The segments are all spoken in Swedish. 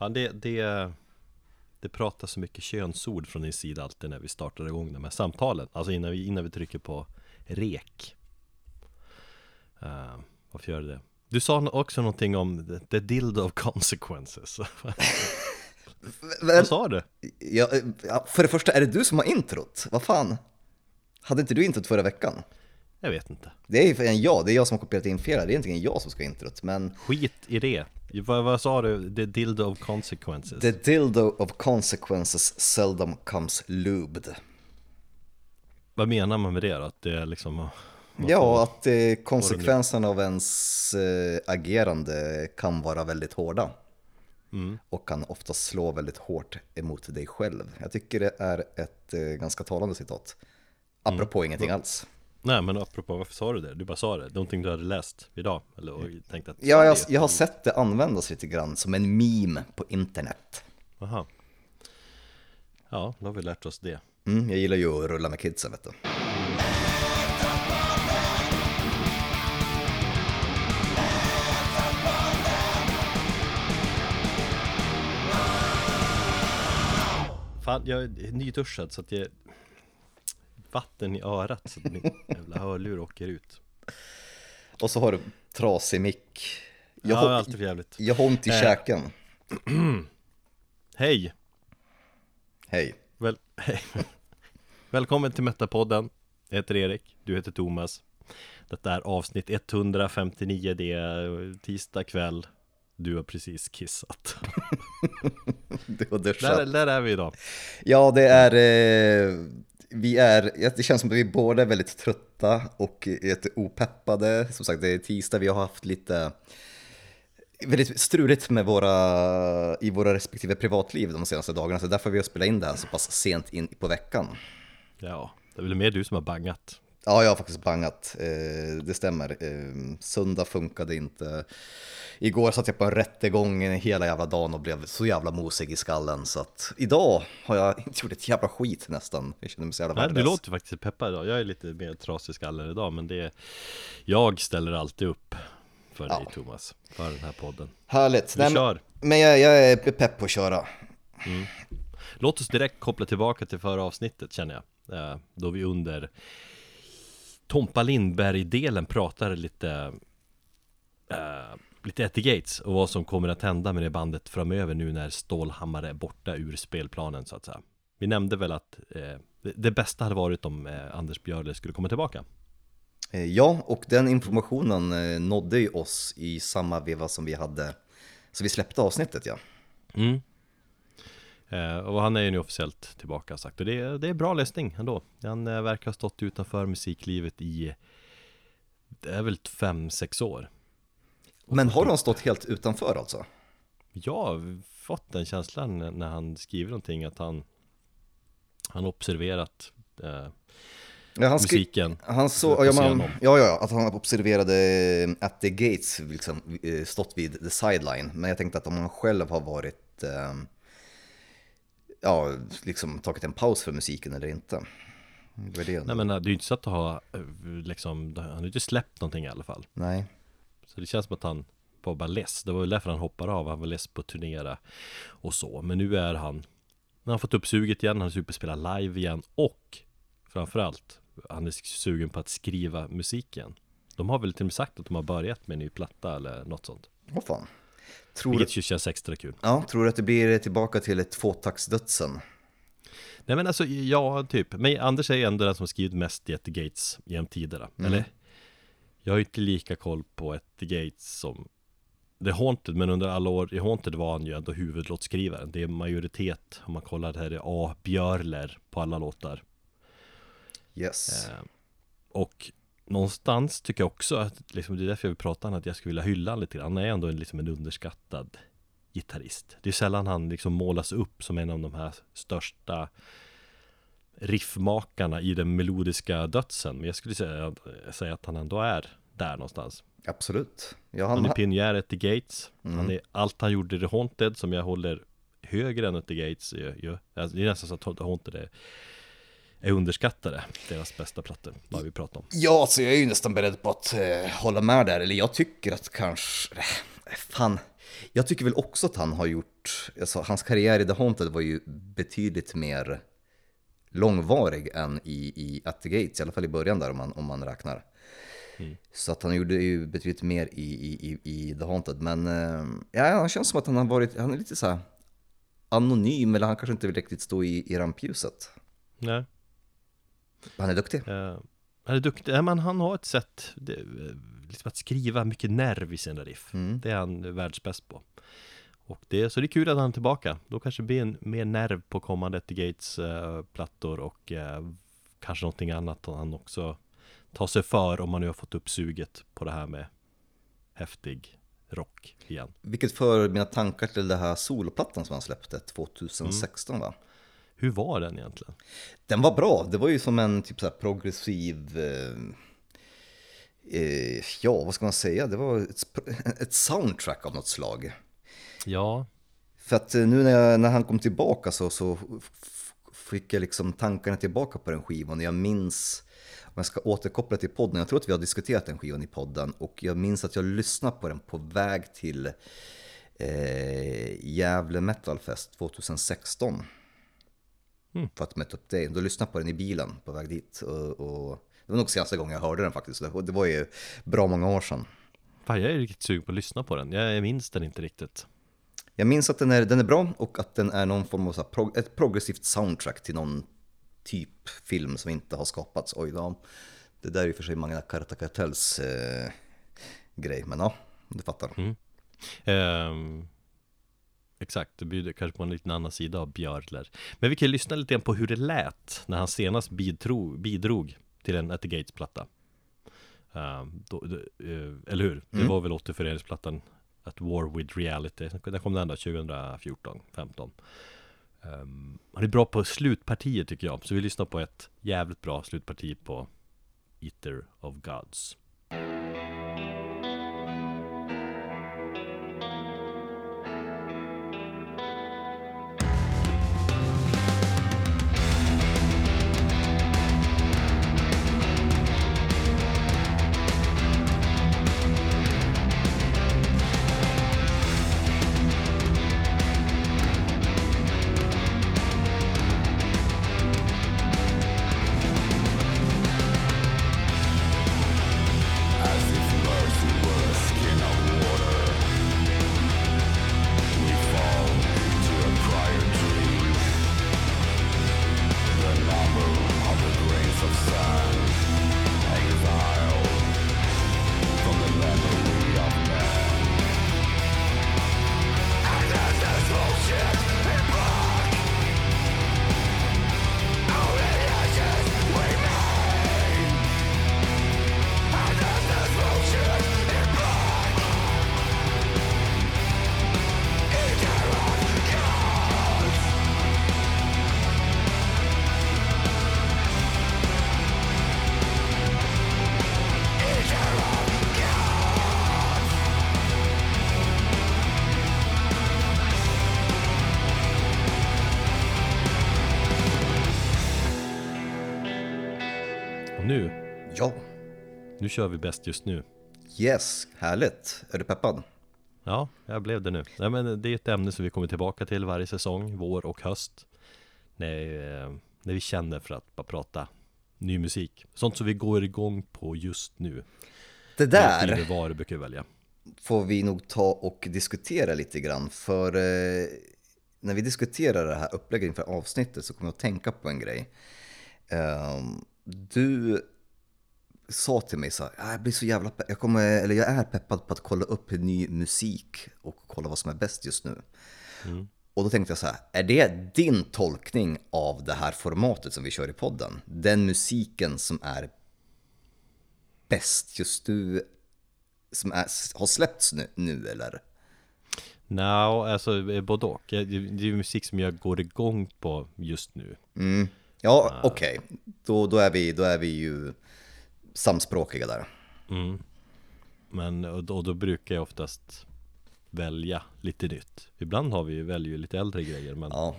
Ja, det, det, det pratas så mycket könsord från din sida alltid när vi startar igång de här samtalen Alltså innan vi, innan vi trycker på rek uh, Varför gör du det? Du sa också någonting om the, the dildo of consequences Vad sa du? Ja, ja, för det första, är det du som har introt? Vad fan? Hade inte du introt förra veckan? Jag vet inte Det är ju jag, det är jag som har kopierat in fel, det är egentligen jag som ska ha introt, men Skit i det vad, vad sa du? The dildo of consequences? The dildo of consequences seldom comes lubed Vad menar man med det då? Att det är liksom Ja, att eh, konsekvenserna av ens eh, agerande kan vara väldigt hårda mm. Och kan ofta slå väldigt hårt emot dig själv Jag tycker det är ett eh, ganska talande citat Apropå mm. ingenting alls Nej men apropå, varför sa du det? Du bara sa det, någonting du hade läst idag? Eller och tänkt att Ja, jag, jag har sett det användas lite grann som en meme på internet. Aha. Ja, då har vi lärt oss det. Mm, Jag gillar ju att rulla med kidsen vet du. Fan, jag är nyduschad så att jag vatten i örat så att min jävla hörlur åker ut. Och så har du trasig mick. Jag Ja, har, alltid för jävligt. Jag har ont i eh. käken. Hej! Hej. Väl, hej. Välkommen till Metapodden Jag heter Erik, du heter Thomas. Detta är avsnitt 159, det är tisdag kväll. Du har precis kissat. Du har duschat. Där, där är vi idag. Ja, det är eh, vi är, det känns som att vi båda är väldigt trötta och lite opeppade. Som sagt, det är tisdag, vi har haft lite väldigt struligt med våra, i våra respektive privatliv de senaste dagarna, så därför har vi spelat in det här så pass sent in på veckan. Ja, det är väl mer du som har bangat. Ja, jag har faktiskt bangat, eh, det stämmer. Eh, söndag funkade inte. Igår satt jag på en rättegång hela jävla dagen och blev så jävla mosig i skallen så att idag har jag inte gjort ett jävla skit nästan. Jag känner mig så jävla Nej, Du låter faktiskt peppad idag. Jag är lite mer trasig i skallen idag men det är... Jag ställer alltid upp för ja. dig Thomas, för den här podden. Härligt. Vi Nej, kör. Men jag, jag, är pepp på att köra. Mm. Låt oss direkt koppla tillbaka till förra avsnittet känner jag. Eh, då vi under Tompa Lindberg-delen pratade lite uh, lite gates och vad som kommer att hända med det bandet framöver nu när Stålhammar är borta ur spelplanen så att säga. Vi nämnde väl att eh, det bästa hade varit om eh, Anders Björle skulle komma tillbaka. Ja, och den informationen nådde ju oss i samma veva som vi hade, så vi släppte avsnittet ja. Mm. Eh, och han är ju nu officiellt tillbaka sagt och det är, det är bra läsning ändå. Han eh, verkar ha stått utanför musiklivet i, det är väl fem sex år. Men har de stått helt utanför alltså? Jag har fått den känslan när han skriver någonting att han Han observerat eh, ja, han musiken han så, ja, man, ja, ja, att han observerade eh, at the gates, liksom, eh, stått vid the sideline Men jag tänkte att om han själv har varit eh, Ja, liksom tagit en paus för musiken eller inte. Det det Nej men det är ju inte så att ha liksom, han har ju inte släppt någonting i alla fall. Nej. Så det känns som att han var bara less. Det var väl därför han hoppade av, han var less på att turnera och så. Men nu är han Han har fått upp suget igen, han är superspela live igen. Och Framförallt Han är sugen på att skriva musiken. De har väl till och med sagt att de har börjat med en ny platta eller något sånt. Vad fan tror Vilket ju känns extra kul Ja, tror du att det blir tillbaka till ett tvåtaktsdödsen? Nej men alltså, ja typ Men Anders är ändå den som skrivit mest i At Gates genom tiderna mm. Eller jag har ju inte lika koll på ett Gates som The Haunted, men under alla år i Haunted var han ju ändå huvudlåtskrivaren Det är majoritet, om man kollar det här, är A. Björler på alla låtar Yes eh, Och någonstans tycker jag också att, liksom, det är därför jag vill prata om att jag skulle vilja hylla lite grann. Han är ändå liksom en underskattad gitarrist. Det är sällan han liksom målas upp som en av de här största riffmakarna i den melodiska dödsen. Men jag skulle säga, säga att han ändå är där någonstans. Absolut. Ja, han... han är pionjär the Gates. Mm. Han är allt han gjorde i The Haunted som jag håller högre än the Gates alltså, Det är nästan så att The Haunted är är underskattade, deras bästa plattor, vad vi pratar om. Ja, alltså jag är ju nästan beredd på att eh, hålla med där, eller jag tycker att kanske, eh, fan, Jag tycker väl också att han har gjort, alltså, hans karriär i The Haunted var ju betydligt mer långvarig än i, i At the Gates, i alla fall i början där om man, om man räknar. Mm. Så att han gjorde ju betydligt mer i, i, i, i The Haunted. Men eh, ja, han känns som att han har varit, han är lite så här anonym, eller han kanske inte vill riktigt stå i, i rampljuset. Nej. Han är duktig. Uh, han är duktig, ja, men han har ett sätt, det, liksom att skriva mycket nerv i sina riff. Mm. Det är han världsbäst på. Och det, så det är kul att han är tillbaka. Då kanske det blir en, mer nerv på kommande The Gates uh, plattor och uh, kanske någonting annat han också tar sig för om man nu har fått upp suget på det här med häftig rock igen. Vilket för mina tankar till det här soloplattan som han släppte 2016 mm. va? Hur var den egentligen? Den var bra, det var ju som en typ så progressiv eh, eh, Ja, vad ska man säga? Det var ett, ett soundtrack av något slag. Ja. För att eh, nu när, jag, när han kom tillbaka så, så fick jag liksom tankarna tillbaka på den skivan. Och jag minns, om jag ska återkoppla till podden, jag tror att vi har diskuterat den skivan i podden. Och jag minns att jag lyssnade på den på väg till eh, Gävle Metal Fest 2016. Mm. För att möta upp dig. Då lyssnade jag på den i bilen på väg dit. Och, och det var nog senaste gången jag hörde den faktiskt. Det var ju bra många år sedan. Fan, jag är riktigt sugen på att lyssna på den. Jag minns den inte riktigt. Jag minns att den är, den är bra och att den är någon form av så här, ett progressivt soundtrack till någon typ film som inte har skapats. Oj då. Det där är ju för sig Magna Carta Cartels eh, grej, men ja, du fattar. Mm. Um, exakt, det bjuder kanske på en liten annan sida av Björler. Men vi kan lyssna lite grann på hur det lät när han senast bidrog, bidrog till en At the Gates-platta. Uh, då, uh, eller hur? Mm. Det var väl återföreningsplattan At War with Reality. Den kom den då 2014, 15 um, Han är bra på slutpartier tycker jag. Så vi lyssnar på ett jävligt bra slutparti på Eater of Gods. Nu kör vi bäst just nu. Yes, härligt. Är du peppad? Ja, jag blev det nu. Nej, men det är ett ämne som vi kommer tillbaka till varje säsong, vår och höst. När, eh, när vi känner för att bara prata ny musik. Sånt som vi går igång på just nu. Det där vad brukar välja. får vi nog ta och diskutera lite grann. För eh, när vi diskuterar det här upplägget inför avsnittet så kommer jag att tänka på en grej. Eh, du sa till mig så här, jag blir så jävla jag, kommer, eller jag är peppad på att kolla upp ny musik och kolla vad som är bäst just nu. Mm. Och då tänkte jag så här, är det din tolkning av det här formatet som vi kör i podden? Den musiken som är bäst just nu, som är, har släppts nu, nu eller? Nej, no, alltså både och. Det är musik som jag går igång på just nu. Mm. Ja, uh. okej. Okay. Då, då, är vi, då är vi ju samspråkiga där. Mm. Men och då, då, brukar jag oftast välja lite nytt. Ibland har vi väljer lite äldre grejer men Ja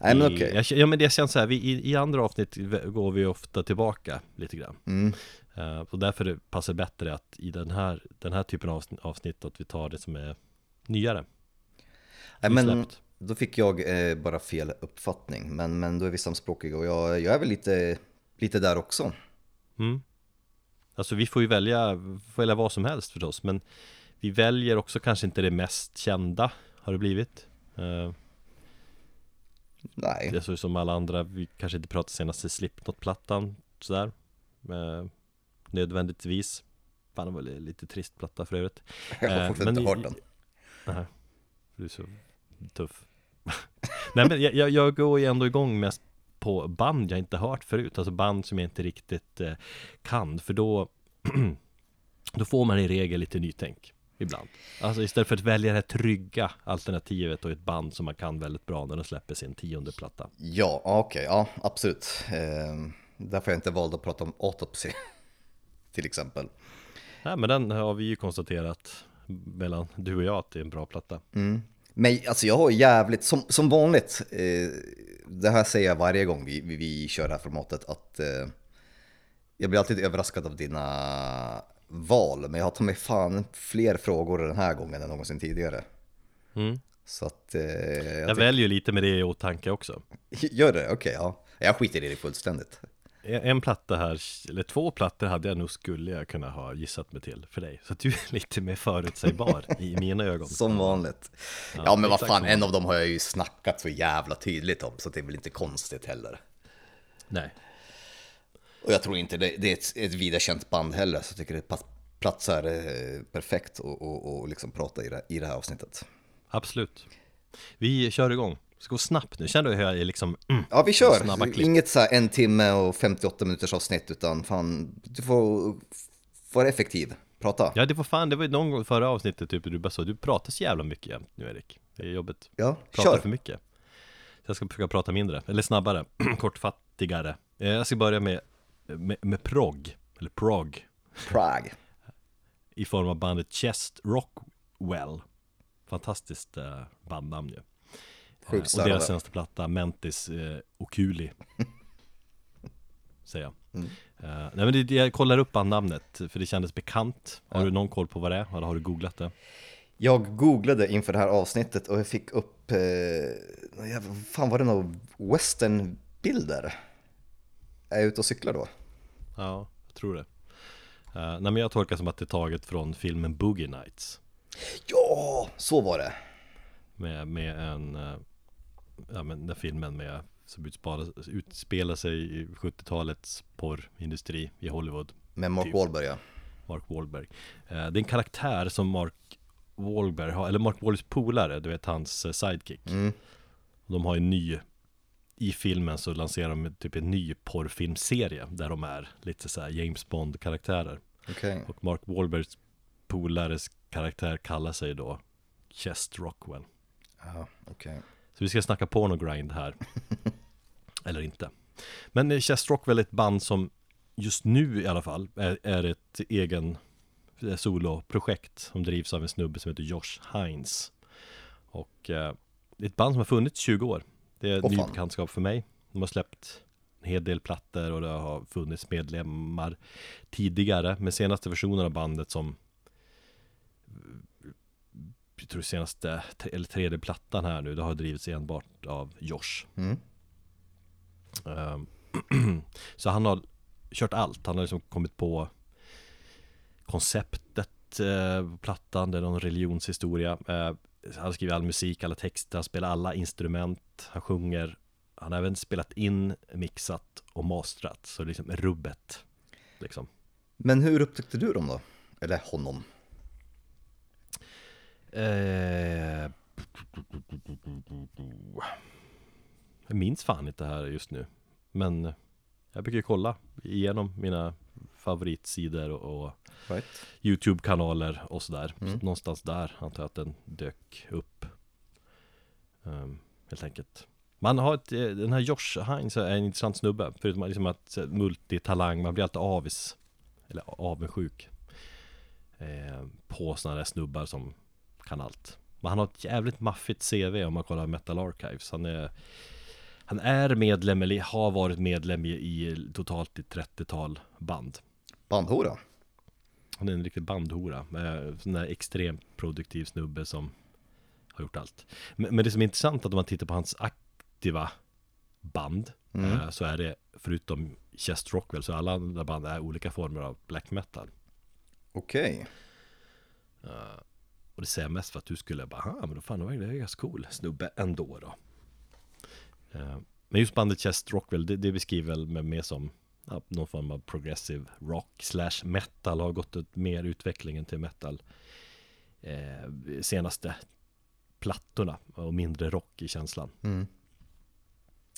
Nej men okej okay. Ja men det känns så här, vi, i, i, andra avsnitt går vi ofta tillbaka lite grann mm. uh, Och därför passar det bättre att i den här, den här typen av avsnitt att vi tar det som är nyare. Nej, men då fick jag eh, bara fel uppfattning. Men, men då är vi samspråkiga och jag, jag är väl lite, lite där också. Mm. Alltså vi får ju välja, får välja vad som helst förstås men vi väljer också kanske inte det mest kända har det blivit. Eh, Nej, Det är så som alla andra, vi kanske inte pratar senaste Slipknot-plattan sådär eh, Nödvändigtvis Fan det var li- lite trist platta för övrigt jag har Eh, fortfarande inte hört den. Nej, du är så tuff Nej men jag, jag, jag går ju ändå igång mest på band jag inte hört förut Alltså band som jag inte riktigt eh, kan För då Då får man i regel lite nytänk Ibland Alltså istället för att välja det här trygga alternativet och ett band som man kan väldigt bra när de släpper sin tionde platta Ja, okej, ja absolut. Eh, därför jag inte valt att prata om autopsy. Till exempel. Nej men den har vi ju konstaterat mellan du och jag att det är en bra platta Men alltså jag har jävligt, som, som vanligt, eh, det här säger jag varje gång vi, vi, vi kör det här formatet, att eh, jag blir alltid överraskad av dina val, men jag har tagit mig fan fler frågor den här gången än någonsin tidigare. mm. Så att... Eh, jag Jag väljer lite med det i åtanke också Gör det? Okej, ja. Jag skiter i det fullständigt. En platta här, eller två plattor hade jag nog skulle jag kunna ha gissat mig till för dig Så att du är lite mer förutsägbar i mina ögon Som vanligt. Ja, men vad fan, en av dem har jag ju snackat så jävla tydligt om, så det är väl inte konstigt heller. Nej Och jag tror inte det, det är ett, ett vida känt band heller, så jag tycker det platsar eh, perfekt och, och, och liksom prata i det, i det här avsnittet. Absolut Vi kör igång Ska gå snabbt nu, känner du hur jag är liksom mm, Ja, vi kör! Inget så en timme och 58 minuters avsnitt, utan fan, du får vara effektiv. Prata. Ja det var fan, det var ju någon gång förra avsnittet typ du bara sa Du pratar så jävla mycket jämt nu Erik Det är jobbigt Ja, Pratar kör! för mycket Så jag ska försöka prata mindre, eller snabbare, kortfattigare Eh, Jag ska börja med, med, med prog, eller prog Prague. I form av bandet Chest Rockwell Fantastiskt eh, bandnamn ju Sjukt Och deras senaste platta Mentis eh, Oculi Säger jag Mm. Eh, Nej men det, jag kollar upp bandnamnet för det kändes bekant Har Ja. du någon koll på vad det är? Eller har du googlat det? Jag googlade inför det här avsnittet och jag fick upp, eh, vad fan var det några westernbilder? Är jag ute och cyklar då? Ja, jag tror det Eh, Nej men jag tolkar som att det är taget från filmen Boogie Nights Ja, så var det! Med, med en eh, Ja men den filmen med Som utspelar, utspelar sig i 70-talets porrindustri i Hollywood Med Mark Typ. Wahlberg ja. Mark Wahlberg Eh, Det är en karaktär som Mark Wahlberg har, eller Mark Wahlbergs polare, du vet hans eh, sidekick Mm. De har en ny I filmen så lanserar de typ en ny porrfilmserie Där de är lite så här James Bond karaktärer Okej. Och Mark Wahlbergs polares karaktär kallar sig då Chest Rockwell Ja, okej. Så vi ska snacka porno grind här. Eller inte. Men eh, Chest Rockwell är ett band som Just nu i alla fall är, är ett egen eh, soloprojekt Som drivs av en snubbe som heter Josh Hines. Och eh, Det är ett band som har funnits 20 år. Det är Åh, ny fan. bekantskap för mig. De har släppt en hel del plattor och det har funnits medlemmar tidigare. Men senaste versionen av bandet som jag tror senaste, eller tredje plattan här nu, det har drivits enbart av Josh Mm. Ehm, Så han har kört allt, han har liksom kommit på konceptet eh, plattan, det är någon religionshistoria Eh, Han har skrivit all musik, alla texter, han spelar alla instrument, han sjunger Han har även spelat in, mixat och mastrat, så liksom rubbet liksom Men hur upptäckte du dem då? Eller honom? Eh, Jag minns fan inte här just nu Men jag brukar kolla igenom mina favoritsidor och, Right. Youtube-kanaler och sådär Mm. Så Någonstans där antar jag att den dök upp Ehm, Helt enkelt Man har ett, eh, den här Josh Hines är en intressant snubbe Förutom liksom att eh, multitalang, man blir alltid avis Eller avundsjuk eh, På sådana där snubbar som kan allt Men han har ett jävligt maffigt CV om man kollar Metal Archives Han är Han är medlem, eller har varit medlem i, i totalt ett 30-tal band Bandhora? han är en riktig bandhora sån där extremt produktiv snubbe som har gjort allt. Men, men det som är intressant att om man tittar på hans aktiva band eh, så är det förutom Chest Rockwell så alla andra band är olika former av black metal. Okej. Och det säger jag mest för att du skulle bara, ah, men då fan, då är det ganska cool snubbe ändå då. Eh, Men just bandet Chest Rockwell, det, det beskriver väl med mer som ja, någon form av progressive rock slash metal har gått ut mer utvecklingen till metal eh, senaste plattorna och mindre rock i känslan. Mm.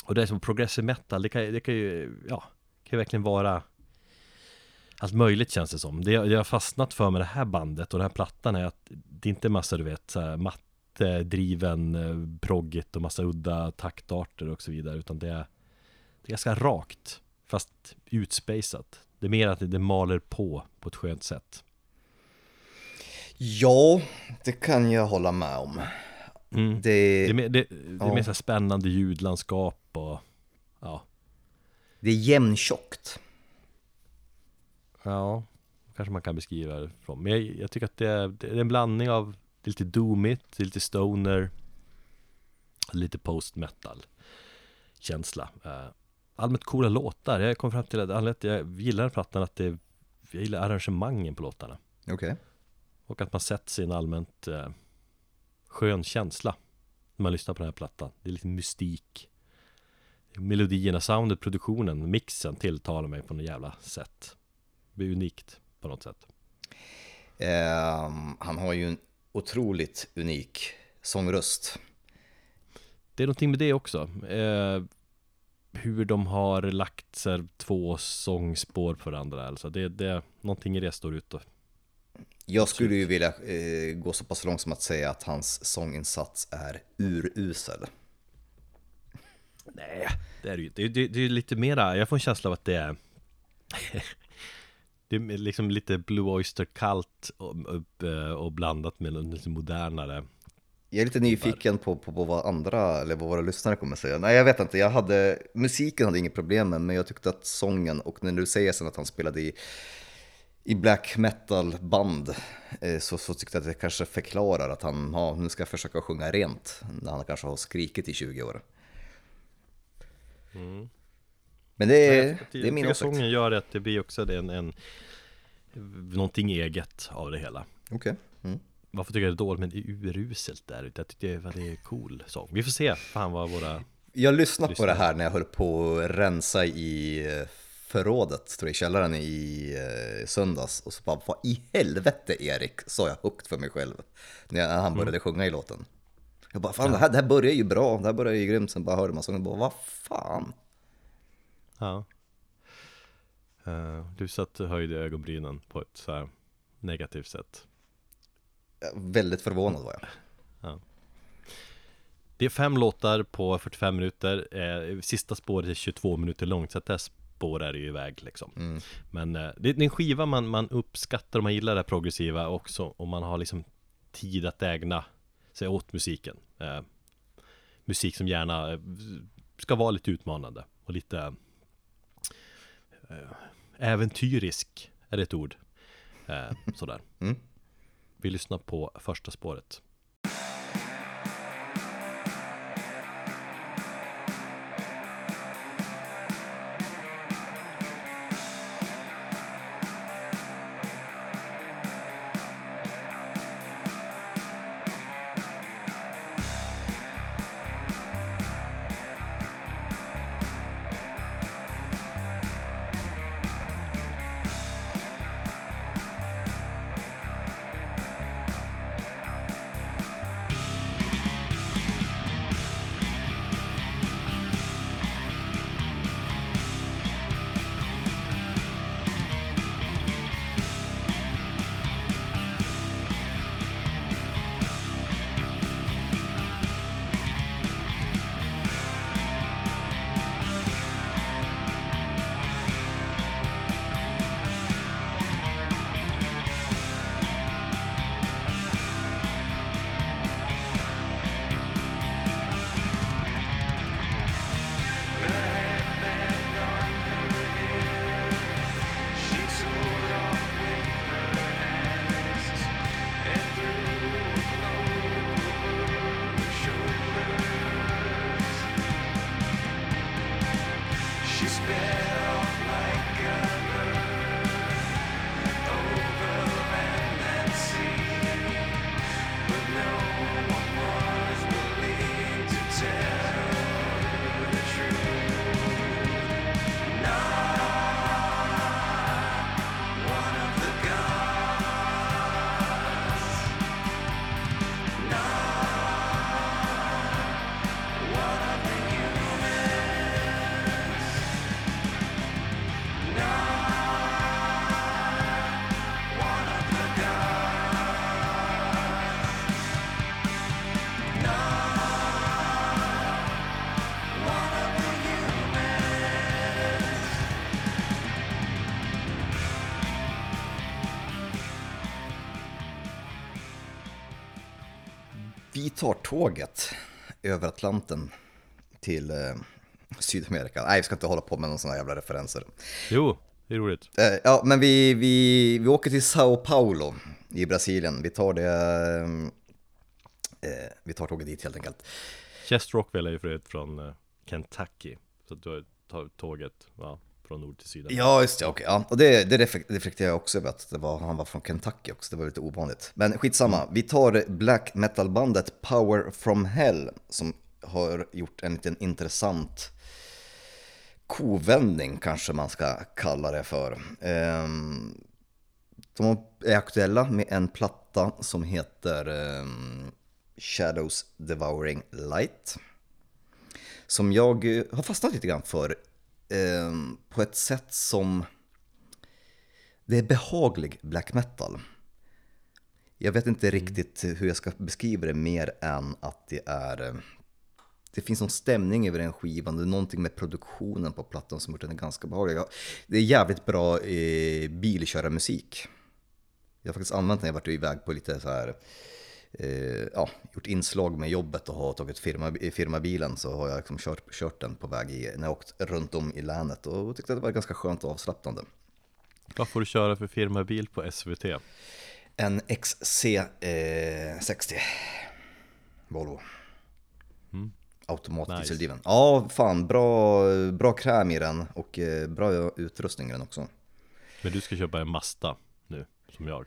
Och det är som progressive metal, det kan, det kan ju, ja, kan ju verkligen vara allt möjligt känns det som. Det, jag- har fastnat för med det här bandet och den här plattan är att det inte är massa, du vet, så här, matte-driven eh, proggigt och massa udda taktarter och så vidare, utan det är, det är ganska rakt, fast utspejsat. Det är mer att det, det maler på, på ett skönt sätt. Ja, det kan jag hålla med om. Mm. Det, Det är det, det är Ja. mer så spännande ljudlandskap och ja, det är jämntjockt. Ja, kanske man kan beskriva det från. Men jag, jag tycker att det är, det är en blandning av det är lite doomigt, det är lite stoner, lite post metal känsla. Eh, allmänt coola låtar. Jag kom fram till att anledningen till att jag gillar den plattan att det, jag gillar arrangemangen på låtarna. Okej. Och att man sätter sig i en allmänt eh, skön känsla när man lyssnar på den här plattan. Det är lite mystik. Melodierna, soundet, produktionen, mixen tilltalar mig på något jävla sätt. Blir unikt på något sätt. Ehm, han har ju en otroligt unik sångröst. Det är någonting med det också. Eh, hur de har lagt så två sångspår på varandra. Alltså det, det, någonting i det står ut. Och, Jag skulle ju vilja eh, gå så pass långt som att säga att hans sånginsats är urusel. nej, det är ju. Det, det, det är lite mera, jag får en känsla av att det är Det är liksom lite Blue Oyster kallt och, och, och blandat med något lite modernare Jag är lite nyfiken på, på, på vad andra, eller vad våra lyssnare kommer säga. Nej, jag vet inte. Jag hade, musiken hade inget problem med, men jag tyckte att sången, och när du säger sen att han spelade i, i black metal band, eh, så, så tyckte jag att det kanske förklarar att han, ja, nu ska jag försöka sjunga rent, när han kanske har skrikit i 20 år. Men det är, Jag det är min åsikt. sången gör att det blir också en, en Någonting eget av det hela Okej. Mm. Varför tycker jag det är dåligt men det är uruselt där Jag tycker det är en cool sång Vi får se fan vad våra Jag lyssnade på det här när jag höll på att rensa i eh, förrådet, tror jag, i källaren i eh, söndags. Och så bara, vad i helvete Erik, sa jag högt för mig själv. När han började sjunga i låten. Jag bara, fan det, här, det här börjar ju bra, det här börjar ju grymt. Sen bara hörde man sången och bara, vad fan. Ja. Eh, Du satt höjde ögonbrynen på ett så här negativt sätt. Väldigt förvånad var jag. Det är fem låtar på 45 minuter. Eh, Sista spåret är 22 minuter långt Så att det här spår är det ju iväg liksom. Men eh, det är en skiva man, man uppskattar om man gillar det progressiva också Om man har liksom tid att ägna sig åt musiken. Eh, Musik som gärna ska vara lite utmanande och lite Äventyrisk är ett ord. Eh, Sådär. Mm. Vi lyssnar på första spåret tåget över Atlanten till eh, Sydamerika. Nej, vi ska inte hålla på med någon sån här jävla referenser. Jo, det är roligt. Eh, ja, men vi, vi, vi åker till Sao Paulo i Brasilien. Vi tar det... Eh, vi tar tåget dit helt enkelt. Chest Rockwell är ju för övrigt från eh, Kentucky. Så du har tagit tåget ja, från nord till syd. Ja, just det. Okej, ja. Och det, det reflekterar jag också över att det var, han var från Kentucky också. Det var lite ovanligt. Men skitsamma. Vi tar black metal-bandet Power from Hell som har gjort en liten intressant kovändning kanske man ska kalla det för. Ehm, de är aktuella med en platta som heter ehm, Shadows Devouring Light. Som jag har fastnat lite grann för ehm, på ett sätt som det är behaglig black metal. Jag vet inte riktigt hur jag ska beskriva det mer än att det är det finns någon stämning över den skivan, det är någonting med produktionen på plattan som gjort den ganska behaglig. Det är jävligt bra eh, bilkörarmusik. Jag har faktiskt använt den när jag varit iväg på lite så här, eh, ja, gjort inslag med jobbet och har tagit firma, firmabilen så har jag liksom kört, kört den på väg i, när jag åkt runt om i länet och tyckte att det var ganska skönt och avslappnande. Vad får du köra för firmabil på SVT? En XC60 eh, Volvo. Mm automatdieseldriven. Nice. Ja, fan bra, bra kräm i den och eh, bra utrustning i den också. Men du ska köpa en Mazda nu, som jag?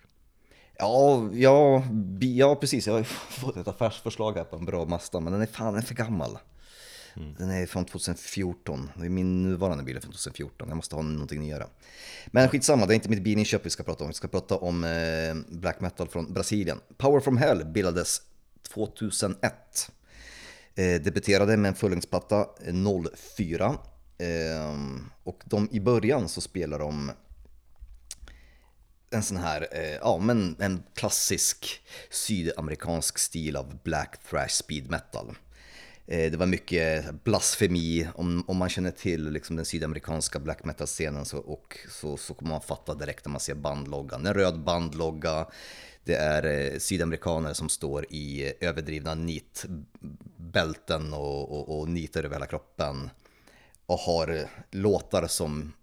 Ja, ja, ja precis. Jag har fått ett affärsförslag här på en bra Mazda, men den är fan den är för gammal. Mm. Den är från 2014, min nuvarande bil är från 2014, jag måste ha någonting nyare. Men skitsamma, det är inte mitt bilinköp vi ska prata om, vi ska prata om eh, black metal från Brasilien. Power from Hell bildades 2001 Eh, debuterade med en fullängdsplatta 04. Eh, och de, i början så spelar de en sån här, eh, ja men en klassisk sydamerikansk stil av black thrash speed metal. Eh, det var mycket blasfemi, om, om man känner till liksom den sydamerikanska black metal-scenen så, och, så, så kommer man fatta direkt när man ser bandloggan. En röd bandlogga, det är eh, sydamerikaner som står i överdrivna nitbälten och, och, och nitar över hela kroppen. Och har låtar som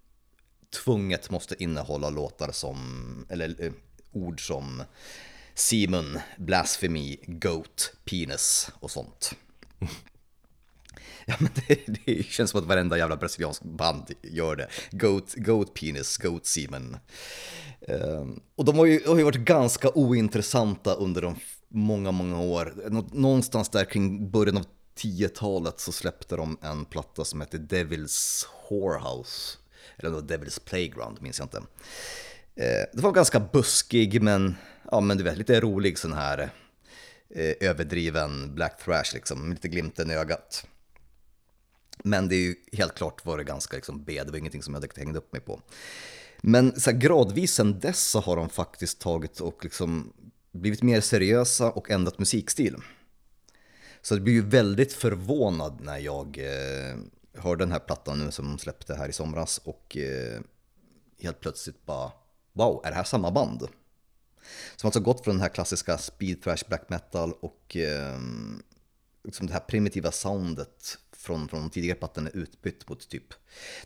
tvunget måste innehålla låtar som, eller eh, ord som Simon, Blasphemy, Goat, Penis och sånt. Ja, men det, det, känns som att varenda jävla brasiliansk band gör det. Goat, goat penis, goat semen. Um, ehm, och de har ju, har ju varit ganska ointressanta under de många, många år. Någonstans där kring början av 10-talet så släppte de en platta som heter Devil's Whorehouse. Eller något Devil's Playground, minns jag inte. Eh, det var ganska buskig, men, ja, men du vet, lite rolig sån här eh, överdriven black thrash liksom, lite glimten i ögat. Men det är ju helt klart var det ganska liksom B, det var ingenting som jag direkt hängde upp mig på. Men så här, gradvis sen dess så har de faktiskt tagit och liksom blivit mer seriösa och ändrat musikstil. Så det blir ju väldigt förvånad när jag eh, hörde den här plattan nu som de släppte här i somras och eh, helt plötsligt bara wow, är det här samma band? Som alltså gått från den här klassiska speed thrash black metal och eh, liksom det här primitiva soundet från, från tidigare plattan är utbytt mot typ,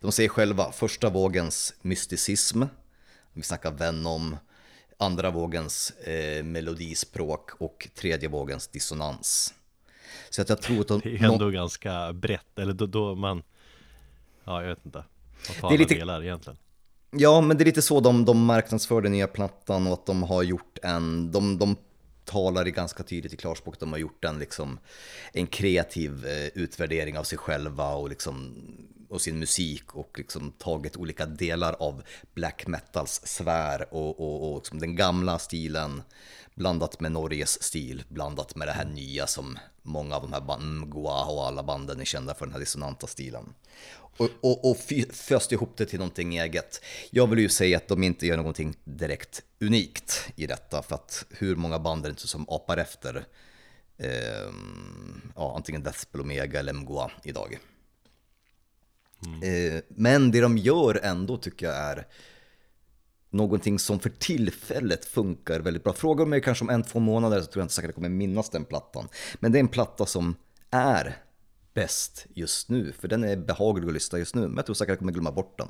de säger själva, första vågens mysticism, vi snackar Venom, andra vågens eh, melodispråk och tredje vågens dissonans. Så att jag tror att de, Det är ändå någon... ganska brett, eller då, då man, ja jag vet inte, vad det är lite... delar egentligen? Ja, men det är lite så de, de marknadsför den nya plattan och att de har gjort en, de, de talar i ganska tydligt i klarspråk. De har gjort en, liksom, en kreativ eh, utvärdering av sig själva och, liksom, och sin musik och liksom tagit olika delar av black metals sfär och, och, och liksom den gamla stilen blandat med Norges stil, blandat med det här nya som många av de här banden, Mgwa och alla banden är kända för den här dissonanta stilen och, och, och föst ihop det till någonting eget. Jag vill ju säga att de inte gör någonting direkt unikt i detta, för att hur många band är det inte som apar efter eh, ja, antingen Deathspell Omega eller Mgoa idag. Mm. Eh, men det de gör ändå tycker jag är någonting som för tillfället funkar väldigt bra. Frågar mig kanske om en, två månader så tror jag inte säkert jag kommer minnas den plattan. Men det är en platta som är bäst just nu, för den är behaglig att lyssna just nu. Men jag tror säkert jag kommer glömma bort den.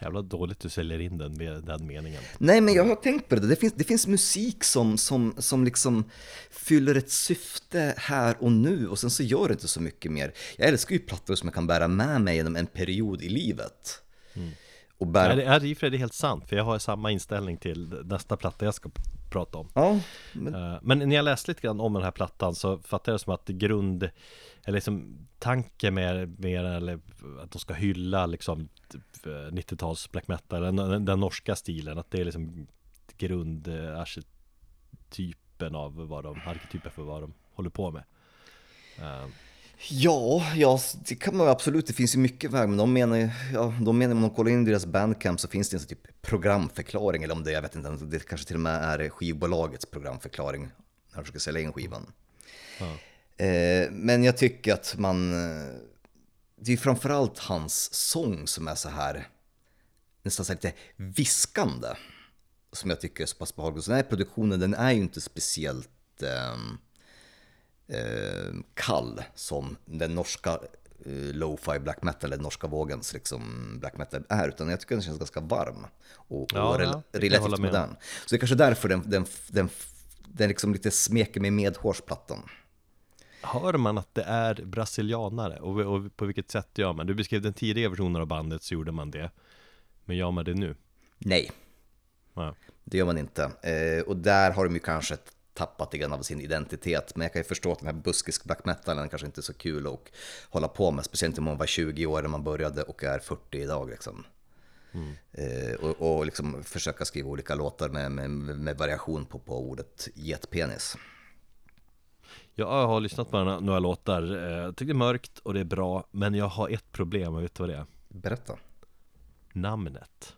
Jävla dåligt du säljer in den med den meningen. Nej, men jag har tänkt på det. Det finns, det finns musik som, som, som liksom fyller ett syfte här och nu och sen så gör det inte så mycket mer. Jag älskar ju plattor som jag kan bära med mig genom en period i livet. Mm. Och bära... Ja, det är det är helt sant, för jag har samma inställning till nästa platta jag ska prata om. Ja, men... Eh, men när jag läste lite grann om den här plattan så fattade jag det som att grund, eller liksom tanken med, med eller att de ska hylla liksom 90-tals black metal, den, den, norska stilen, att det är liksom grundarketypen av vad de, arketypen för vad de håller på med. Uh. Ja, ja, det kan man absolut. Det finns ju mycket väg, men de menar, ja, de menar om man kollar in deras bandcamp så finns det en sån typ programförklaring, eller om det, jag vet inte, det kanske till och med är skivbolagets programförklaring när de ska sälja in skivan. Ja. Eh, men jag tycker att man, det är framförallt hans sång som är så här, nästan så lite viskande, som jag tycker är så pass behaglig. Så den här produktionen, den är ju inte speciellt eh, eh, kall som den norska eh, lo-fi black metal, eller norska vågens liksom black metal är, utan jag tycker den känns ganska varm och, ja, och ja, relativt modern. Så det är kanske därför den, den, den, den liksom lite smeker med medhårsplattan. Hör man att det är brasilianare? Och, och, på vilket sätt gör man? Du beskrev den tidiga versionen av bandet så gjorde man det. Men gör man det nu? Nej. Ja. Det gör man inte. Eh, och där har de ju kanske tappat lite grann av sin identitet. Men jag kan ju förstå att den här buskisk black metalen kanske inte är så kul att hålla på med. Speciellt om man var 20 år när man började och är 40 idag. Liksom. Mm. Eh, och, och liksom försöka skriva olika låtar med, med, med variation på, på ordet getpenis. Jag har lyssnat på några låtar, eh, jag tycker det är mörkt och det är bra Men jag har ett problem, och vet du vad det är? Berätta. Namnet.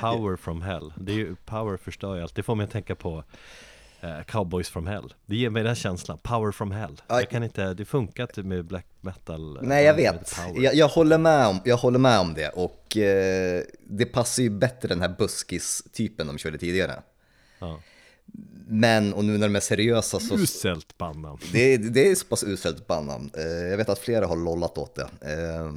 Power from hell. Det är ju, power förstör ju allt, det får mig att tänka på eh, Cowboys from hell. Det ger mig den känslan, power from hell. Jag kan inte, det funkar inte med black metal eh, Nej jag vet, jag, jag, håller med om, jag håller med om det och eh, det passar ju bättre den här buskis-typen de körde tidigare. Ja. Men, och nu när de är seriösa så... Uselt bandnamn. Det, det är så pass uselt bandnamn. Eh, jag vet att flera har lollat åt det. Eh,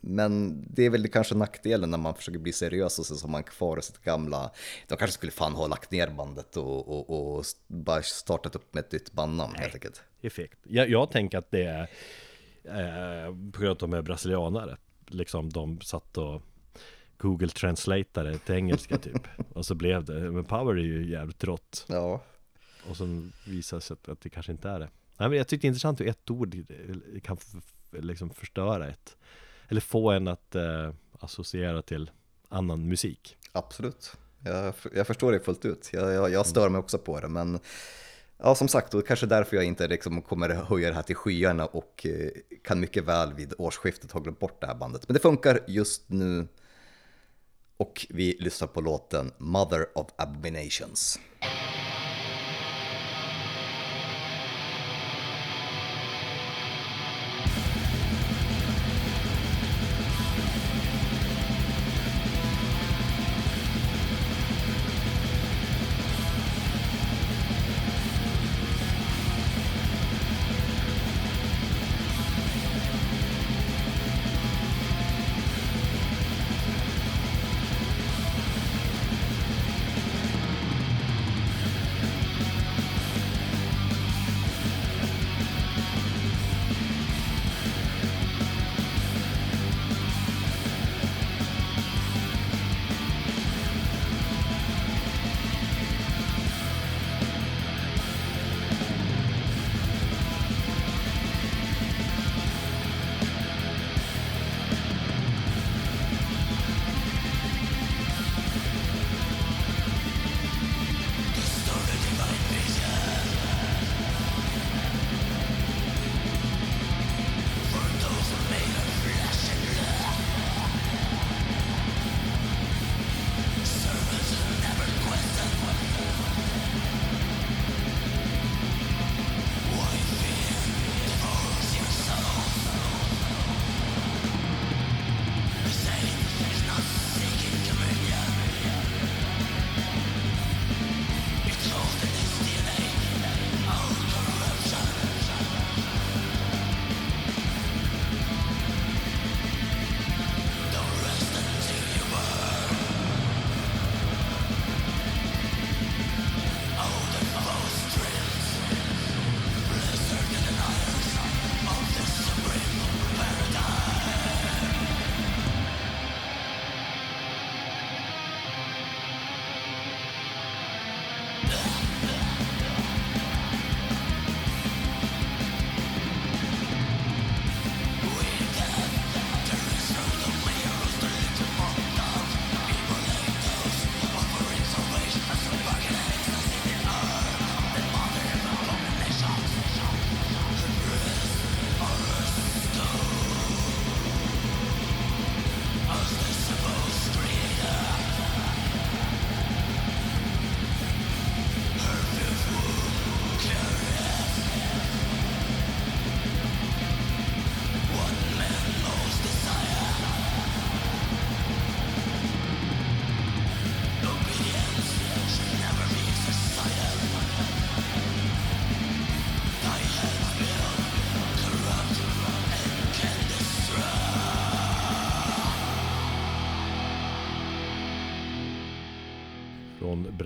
men det är väl kanske nackdelen när man försöker bli seriös och så har man kvar sitt gamla. De kanske skulle fan ha lagt ner bandet och, och, och bara startat upp med ett nytt bandnamn helt enkelt. Effekt. Jag, jag tänker att det är eh, på grund av att de är brasilianare. Liksom de satt och Google translatade till engelska typ. och så blev det. Men Power är ju jävligt rått. Ja. Och så visar det sig att det kanske inte är det. Nej men jag tyckte det är intressant hur ett ord kan liksom förstöra ett. Eller få en att eh, associera till annan musik. Absolut. Jag, jag förstår det fullt ut. Jag, jag, jag stör mig också på det men Ja, som sagt, och kanske därför jag inte liksom kommer höja det här till skyarna och eh, kan mycket väl vid årsskiftet ha glömt bort det här bandet. Men det funkar just nu och vi lyssnar på låten Mother of Abominations.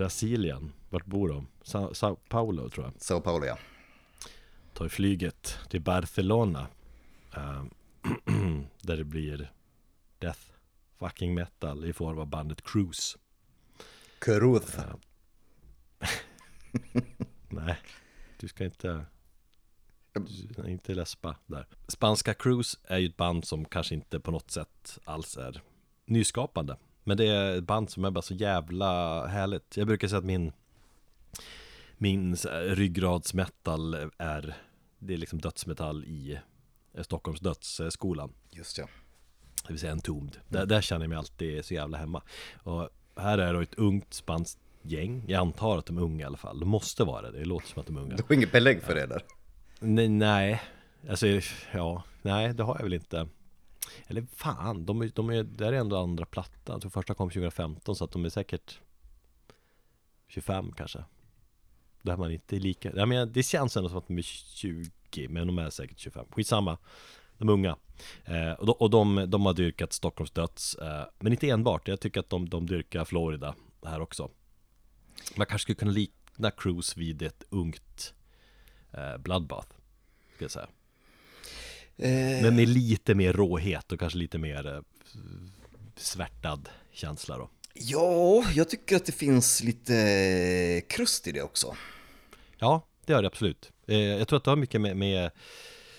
Brasilien. Vart bor de? Sa- Sao Paulo tror jag. Sao Paulo ja. Tar flyget till Barcelona. eh, där det blir death fucking metal i form av bandet Cruise. Cruz. Nej, du ska inte inte läspa där. Spanska Cruise är ju ett band som kanske inte på något sätt alls är nyskapande. Men det är ett band som är bara så jävla härligt. Jag brukar säga att min min så här ryggradsmetal är det är liksom dödsmetall i eh, Stockholms dödsskolan. Just ja. Det vill säga entombed. Där, där känner jag mig alltid så jävla hemma. Och här är det ett ungt spanskt gäng. Jag antar att de är unga i alla fall. De måste vara det. Det låter som att de är unga. Du har inget belägg för det där. Nej, nej. Alltså, ja, nej det har jag väl inte. Eller fan, de, är- de är, det här är ändå andra plattan. Jag tror första kom 2015 så att de är säkert 25 kanske. Där man inte är lika, jag menar det känns ändå som att de är 20 men de är säkert 25. Skitsamma. De är unga. Eh, och de, och de, de har dyrkat Stockholms döds. Eh, men inte enbart. Jag tycker att de, de dyrkar Florida här också. Man kanske skulle kunna likna Cruise vid ett ungt eh, Bloodbath. Ska jag säga. Eh, Men med lite mer råhet och kanske lite mer eh, svärtad känsla då. Ja, jag tycker att det finns lite krust i det också. Ja, det gör det absolut. Eh, jag tror att det har mycket med, med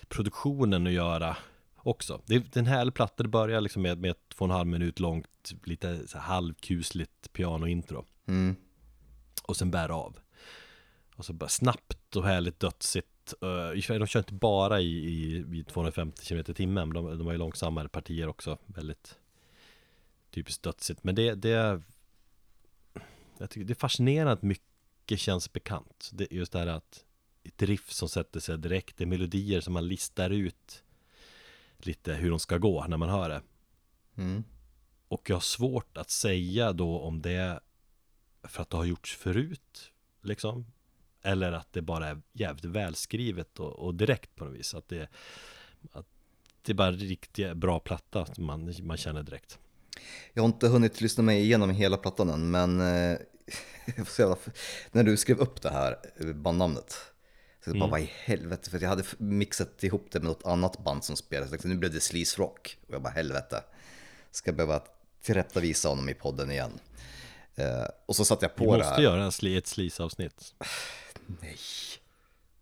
produktionen att göra också. Det är det är en härlig platta, det börjar liksom med, med två och en halv minut långt, lite här halvkusligt pianointro. Mm. Och sen bär av. Och så bara snabbt och härligt dödsigt. Uh, sig, de kör inte bara i, i, i 250 km i timmen, men de, de har ju långsammare partier också. Väldigt typiskt dödsigt. Men det, det jag tycker det är fascinerande att mycket känns bekant. Det, just det här att ett riff som sätter sig direkt, det är melodier som man listar ut lite hur de ska gå när man hör det. Mm. Och jag har svårt att säga då om det för att det har gjorts förut, liksom. Eller att det bara är jävligt välskrivet och, och direkt på något vis. Att det, att det är bara riktigt bra platta som man, man känner direkt. Jag har inte hunnit lyssna mig igenom hela plattan än, men eh, se vad- när du skrev upp det här eh, bandnamnet. Så jag bara, vad i helvete, för att jag hade mixat ihop det med något annat band som spelade. Tänkte, nu blev det Sleaze Rock. Och jag bara, helvete. Ska jag behöva tillrättavisa honom i podden igen. Eh, och så satte jag Vi på det måste här. göra en sli, ett slisavsnitt. Nej.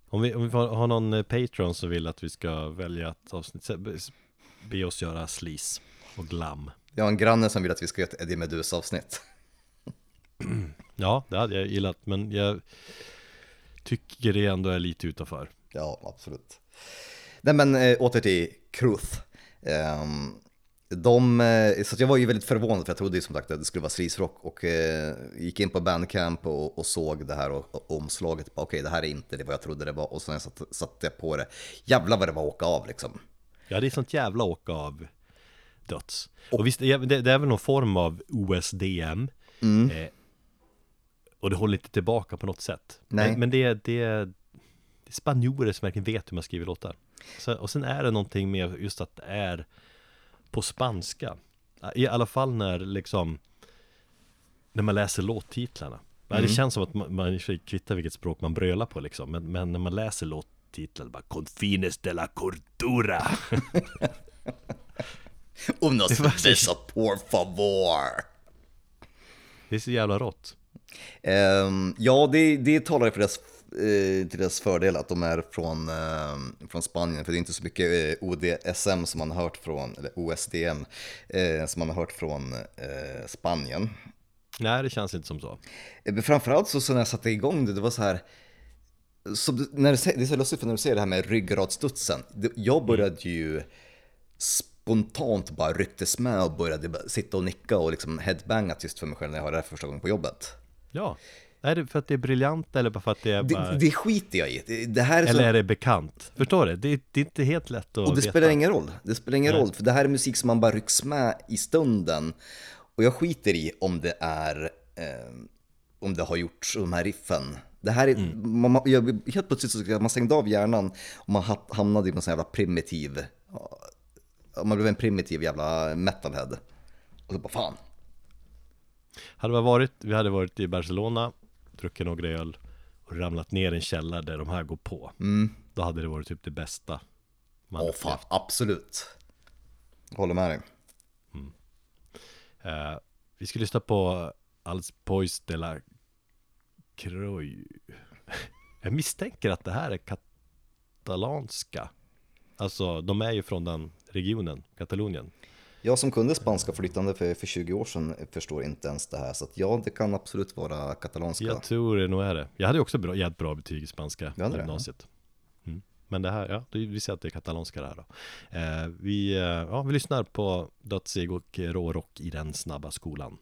Om vi, om vi har någon eh, Patreon som vill att vi ska välja ett avsnitt, be, oss göra slis och glam. Jag har en granne som vill att vi ska göra ett Eddie Meduza-avsnitt. Ja, det hade jag gillat, men jag tycker det ändå är lite utanför. Ja, absolut. Nej men äh, åter till Kruth. Ehm, de, eh, så jag var ju väldigt förvånad för jag trodde ju som sagt att det skulle vara Sleaze och eh, gick in på Bandcamp och, och såg det här och, och omslaget. Okej, det här är inte det vad jag trodde det var och sen satte satt jag på det. Jävlar vad det var att åka av liksom. Ja, det är sånt jävla åka av döds. Och visst, det, det är väl någon form av OSDM. Eh, och det håller inte tillbaka på något sätt. Nej. Men, men det, det, det är spanjorer som verkligen vet hur man skriver låtar. Så, och sen är det någonting med just att det är på spanska. I alla fall när liksom när man läser låttitlarna. Ja, Det känns som att man, man kvittar vilket språk man brölar på liksom. Men, men när man läser låttitlar, bara Confines de la Cordura. Unos beso por favor. Det är så jävla rått. Ehm, ja, det, det talar ju för deras, eh, till deras fördel att de är från, eh, från Spanien, för det är inte så mycket eh, ODSM som man har hört från, eller OSDM, eh, som man har hört från eh, Spanien. Nej, det känns inte som så. Framförallt så, så när jag satte igång det, det var så här, så när du, det är så lustigt för när du säger det här med ryggradsstudsen. Jag började ju spontant bara rycktes med och började sitta och nicka och liksom headbanga tyst för mig själv när jag hörde det här första gången på jobbet. Ja. Är det för att det är briljant eller bara för att det är bara... Det, det skiter jag i. Det, här är så... Eller är det bekant? Förstår du? Det, det är inte helt lätt att Och det veta. spelar ingen roll. Det spelar ingen Nej. roll, för det här är musik som man bara rycks med i stunden. Och jag skiter i om det är, eh, om det har gjorts, de här riffen. Det här är, Mm. man, jag, helt plötsligt så man stängde av hjärnan och man ha- hamnade i någon sån jävla primitiv, man blev en primitiv jävla metalhead. Och så bara fan, Hade vi varit, vi hade varit i Barcelona, druckit några öl och ramlat ner i en källare där de här går på. Mm. Då hade det varit typ det bästa man Åh upplevt. fan, absolut. Håller med dig. Eh, vi ska lyssna på Als Pois de la Croix. Jag misstänker att det här är katalanska. Alltså, de är ju från den regionen, Katalonien. Jag som kunde spanska flytande för, för 20 år sedan förstår inte ens det här, så ja, det kan absolut vara katalanska. Jag tror det nog är det. Jag hade också bra, jävligt bra betyg i spanska det i gymnasiet. Mm. Men det här, ja, vi ser att det är katalanska det här då. Eh, vi, eh, ja, vi lyssnar på Dödsig och rårock i den snabba skolan.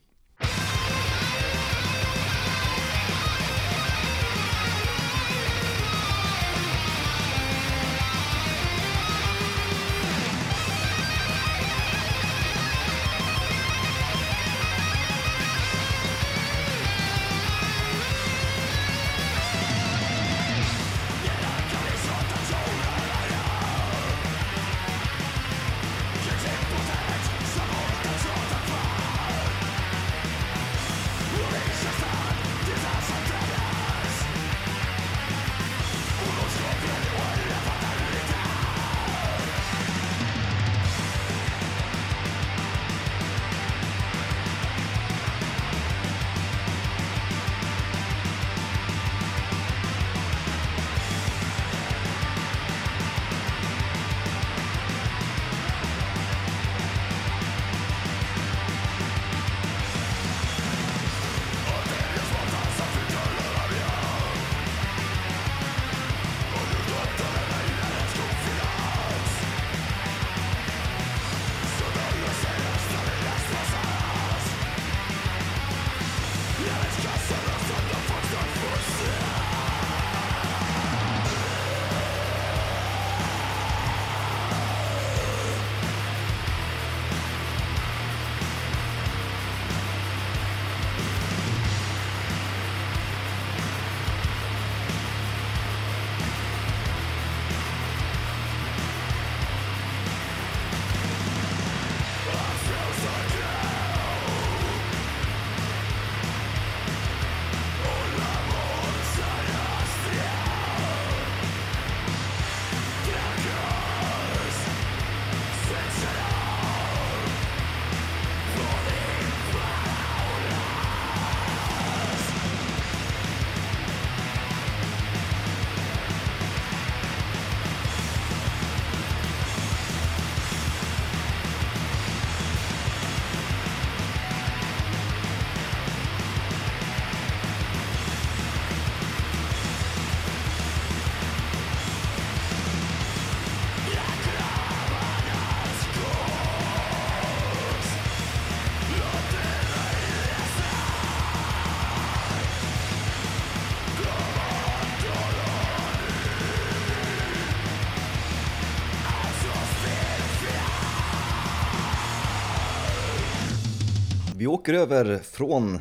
Vi åker över från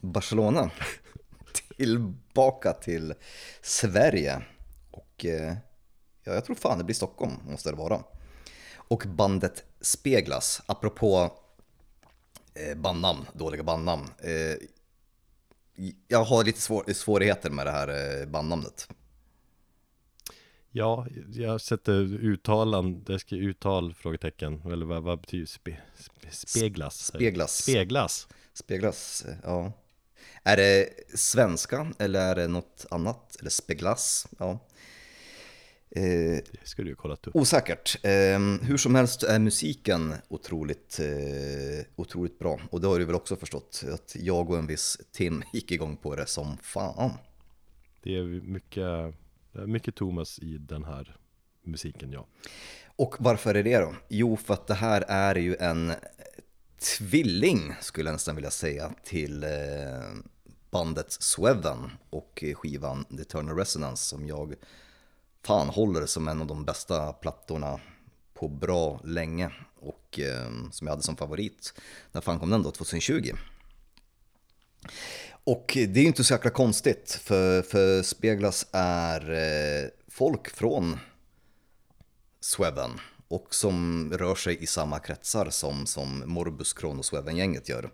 Barcelona tillbaka till Sverige. Och eh, ja, jag tror fan det blir Stockholm, måste det vara. Och bandet Speglas, apropå eh, bandnamn, dåliga bandnamn. Eh, jag har lite svår, svårigheter med det här bandnamnet. Ja, jag sätter uttalan, det ska uttal, frågetecken, eller vad, vad betyder spe, speglas? Speglas. Speglas. Speglas, ja. Är det svenska eller är det något annat? Eller speglas? Ja. Eh, Det skulle du kollat upp. osäkert. Eh, hur som helst är musiken otroligt, eh, otroligt bra. Och det har du väl också förstått att jag och en viss Tim gick igång på det som fan. Det är mycket, mycket Thomas i den här musiken, ja. Och varför är det då? Jo, för att det här är ju en tvilling, skulle jag nästan vilja säga, till eh, bandet Sweven och skivan The Eternal Resonance som jag fan håller som en av de bästa plattorna på bra länge och eh, som jag hade som favorit. När fan kom den då? 2020? Och det är ju inte så jäkla konstigt för, för Speglas är eh, folk från Sweven och som rör sig i samma kretsar som, som Morbus Kronos Sweven-gänget gör.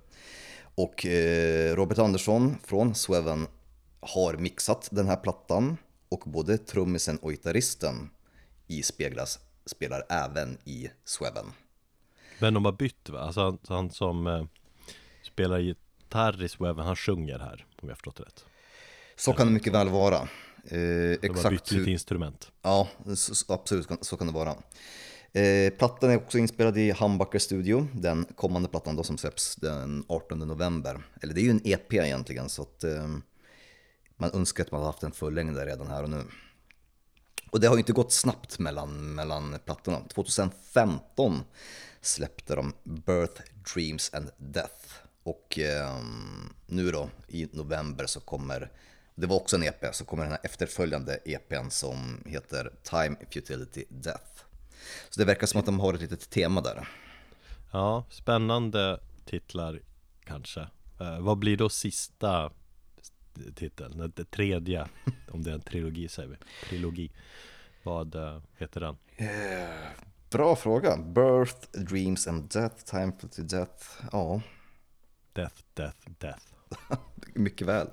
Och eh, Robert Andersson från Sweven har mixat den här plattan och både trummisen och gitarristen i Speglas spelar även i Sweven. Men de har bytt va? Alltså han, han som eh, spelar gitarr i Sweven, han sjunger här om jag förstått det rätt. Så kan det mycket väl vara. Eh, De har exakt bytt lite instrument. Ja, så, absolut så kan- så kan det vara. Eh, plattan är också inspelad i Humbucker Studio, den kommande plattan då som släpps den 18 november. Eller det är ju en EP egentligen så att eh, man önskar att man hade haft en fullängdare redan här och nu. Och det har ju inte gått snabbt mellan, mellan plattorna. 2015 släppte de Birth, Dreams and Death. Och eh, nu då i november så kommer, det var också en EP, så kommer den här efterföljande EPn som heter Time, Futility, Death. Så det verkar som att de har ett litet tema där. Ja, spännande titlar kanske. Eh, vad blir då sista titeln? Den tredje, om det är en trilogi säger vi. Trilogi. Vad eh, heter den? Bra fråga. Birth, Dreams and Death, Time, Futility, Death. Ja, Death, Death, Death. Mycket väl.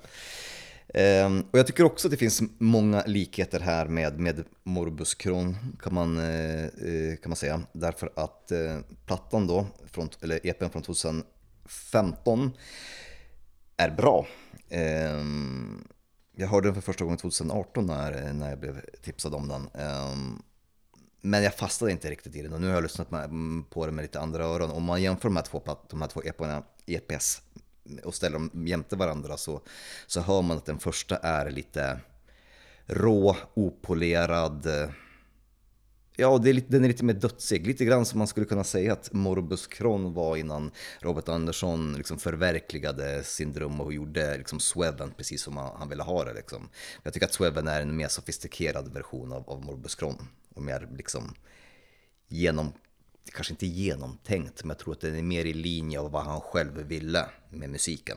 Ehm, och jag tycker också att det finns många likheter här med, med Morbus Kron, kan man, eh, eh, kan man säga. Därför att eh, plattan då, från, eller EPn från 2015 är bra. Ehm, jag hörde den för första gången 2018 när, när jag blev tipsad om den. Ehm, men jag fastnade inte riktigt i den och nu har jag lyssnat på den med lite andra öron. Om man jämför de här två, de här två EPs och ställer dem jämte varandra så, så hör man att den första är lite rå, opolerad. Ja, det är lite, den är lite mer dödsig. Lite grann som man skulle kunna säga att Morbus Kron var innan Robert Andersson liksom förverkligade sin dröm och gjorde liksom Sweven precis som han, han ville ha det. Liksom. Jag tycker att Sweven är en mer sofistikerad version av, av Morbus Kron Och mer liksom genom, kanske inte genomtänkt, men jag tror att den är mer i linje av vad han själv ville med musiken.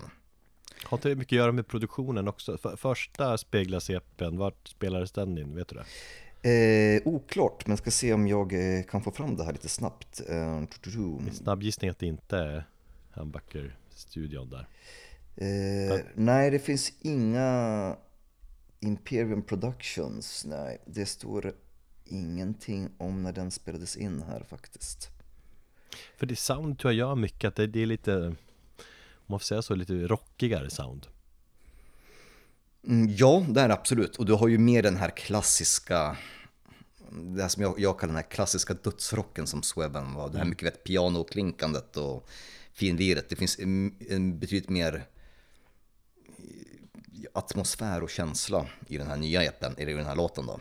Har inte det mycket att göra med produktionen också? För, första speglas EPn, vart spelades den in? Vet du det? Eh, oklart, men ska se om jag eh, kan få fram det här lite snabbt. Eh. Snabb gissning att det inte är Humbucker-studion där. Eh, nej, det finns inga Imperium Productions. Nej, det står ingenting om när den spelades in här faktiskt. För det sound tror jag gör mycket, att det, det är lite Om man får säga så, lite rockigare sound Mm, ja, det är absolut. Och du har ju mer den här klassiska, det här som jag, jag kallar den här klassiska dödsrocken som Sweven var. Det här mycket vet, pianoklinkandet och finliret. Det finns en, en betydligt mer eh, atmosfär och känsla i den här nya EPen, eller i den här låten då.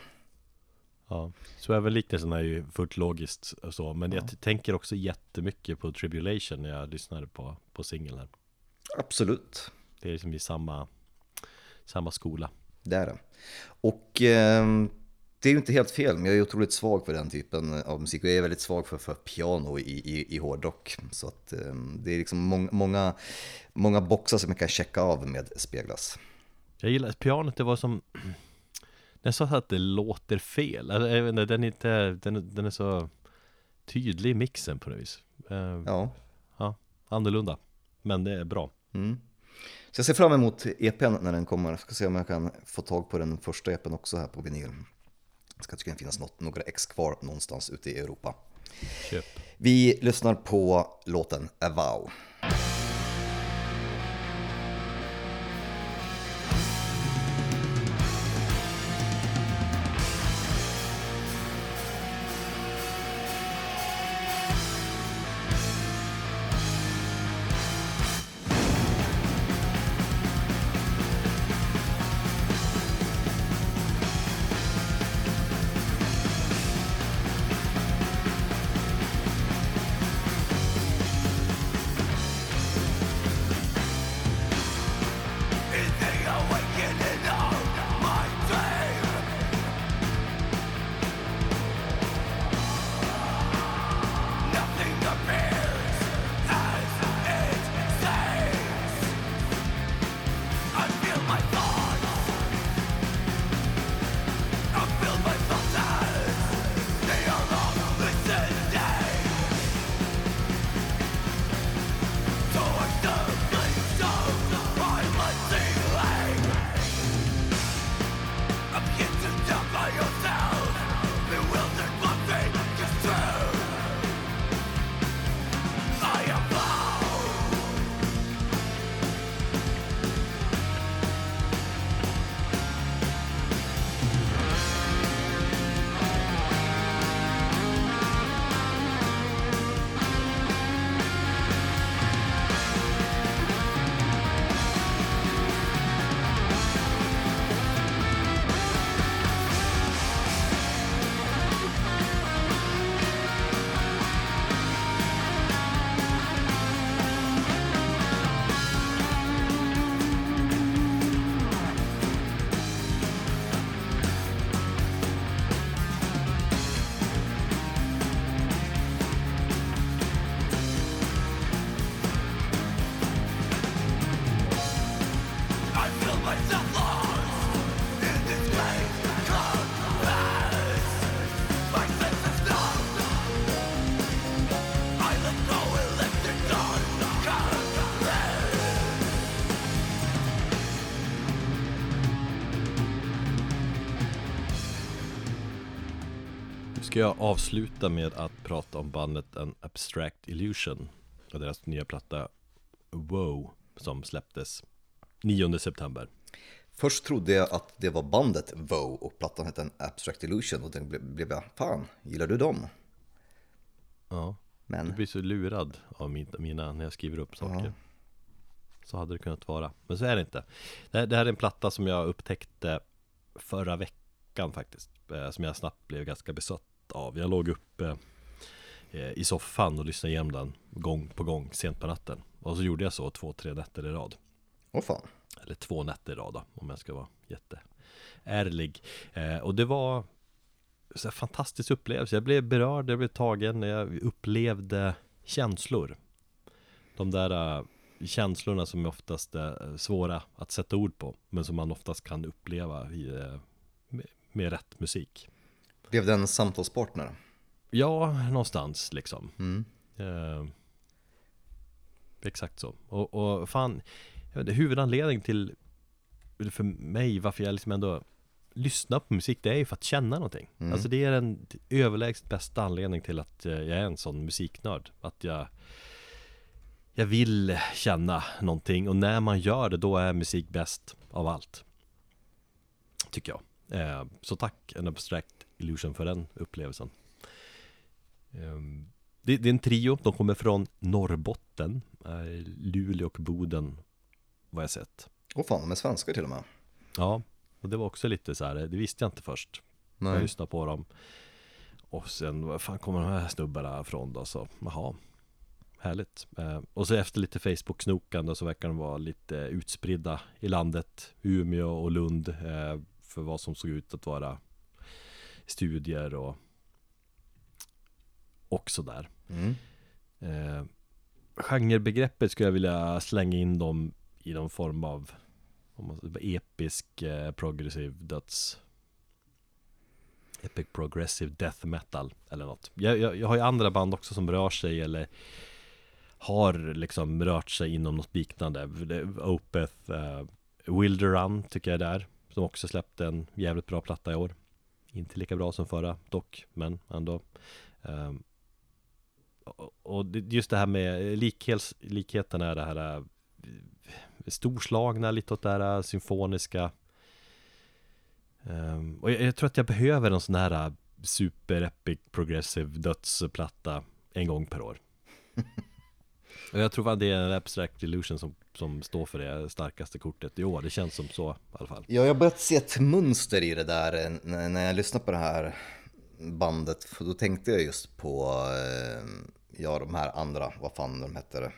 Ja, så även liknelsen är ju fullt logiskt och så Men jag t- tänker också jättemycket på Tribulation när jag lyssnade på, på singeln här Absolut. Det är liksom i samma Samma skola Det är det. Och eh, det är ju inte helt fel, men jag är otroligt svag för den typen av musik. Och jag är väldigt svag för, för piano i, i, i hårdrock. Så att eh, det är liksom många, många, många boxar som jag kan checka av med Speglas. Jag gillar pianot, det var som Nästan så att det låter fel Eller jag vet inte, den är inte Den, den är så Tydlig i mixen på något vis Eh, Ja. Ja, annorlunda Men det är bra Mm. Så jag ser fram emot EPn när den kommer. Jag ska se om jag kan få tag på den första EPn också här på vinyl. Det ska tydligen finnas något, några ex kvar någonstans ute i Europa. Köp Vi lyssnar på låten A ska jag avsluta med att prata om bandet An Abstract Illusion och deras nya platta Wow som släpptes 9 september. Först trodde jag att det var bandet Vow och plattan hette en Abstract Illusion och den blev, jag, fan, gillar du dem? Ja, Men jag blir så lurad av min- mina när jag skriver upp saker. Så hade det kunnat vara, men så är det inte. Det här, det här är en platta som jag upptäckte förra veckan faktiskt, eh, som jag snabbt blev ganska besatt av. Jag låg uppe eh, i soffan och lyssnade igenom den gång på gång sent på natten. Och så gjorde jag så två, tre nätter i rad. åh fan. Eller två nätter i rad då, om jag ska vara jätteärlig. Eh, och det var så här fantastisk upplevelse. Jag blev berörd, jag blev tagen, jag upplevde känslor. De där eh, känslorna som oftast är svåra att sätta ord på, men som man oftast kan uppleva i, eh, med, med rätt musik. Blev det en samtalspartner? Ja, någonstans liksom. Mm. Eh, exakt så. Och, och fan, inte, huvudanledningen till för mig varför jag liksom ändå lyssnar på musik, det är ju för att känna någonting. Mm. Alltså det är den överlägset bästa anledningen till att eh, jag är en sån musiknörd. Att jag jag vill känna någonting och när man gör det då är musik bäst av allt. Tycker jag. Eh, så tack en abstract illusion för den upplevelsen. Ehm, det, det är en trio, de kommer från Norrbotten, eh, Luleå och Boden vad jag sett. Åh fan, de är svenskar till och med. Ja, och det var också lite så här, det visste jag inte först. Jag Nej. lyssnade på dem. Och sen, var fan kommer de här snubbarna ifrån då? Så, jaha. Härligt. Eh, och så efter lite Facebook-snokande så verkar de vara lite utspridda i landet. Umeå och Lund. Eh, för vad som såg ut att vara studier och och sådär. Mm. Eh, genrebegreppet skulle jag vilja slänga in dem i någon form av om episk eh, progressiv döds Epic progressive death metal eller något jag, jag, jag har ju andra band också som rör sig eller har liksom rört sig inom något liknande Opeth, eh, Wilderun tycker jag är Som också släppte en jävligt bra platta i år inte lika bra som förra dock, men ändå. Ehm, och- just det här med likhets, likheten är det här eh, storslagna, lite åt det här eh, symfoniska. Ehm, och jag, jag tror att jag behöver en sån här eh, super epic progressive dödsplatta en gång per år. jag tror att det är en abstract illusion som, som står för det starkaste kortet i år, det känns som så i alla fall Ja, jag har börjat se ett mönster i det där eh, när jag lyssnar på det här bandet. För då tänkte jag just på, eh, ja de här andra, vad fan de hette.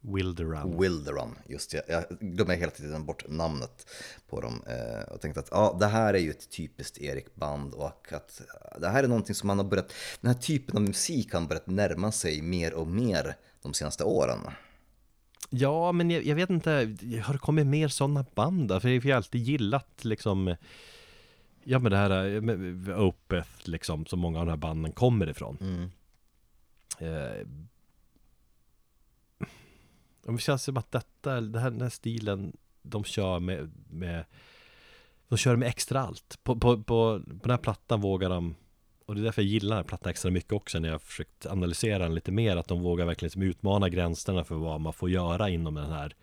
Wilderun Wilderun, just det. Jag glömmer hela tiden bort namnet på dem. eh, Och tänkte att ja, det här är ju ett typiskt Erik-band och att det här är någonting som man har börjat, den här typen av musik har börjat närma sig mer och mer de senaste åren. Ja, men jag, jag vet inte, har det kommit mer sådana band då? För jag har alltid gillat liksom Ja men det här eh, med Opeth liksom, som många av de här banden kommer ifrån Mm. eh, det känns som att detta, det här, den här stilen De kör med, med De kör med extra allt på, på, på, på den här plattan vågar de Och det är därför jag gillar den här plattan extra mycket också När jag har försökt analysera den lite mer Att de vågar verkligen liksom utmana gränserna för vad man får göra inom den här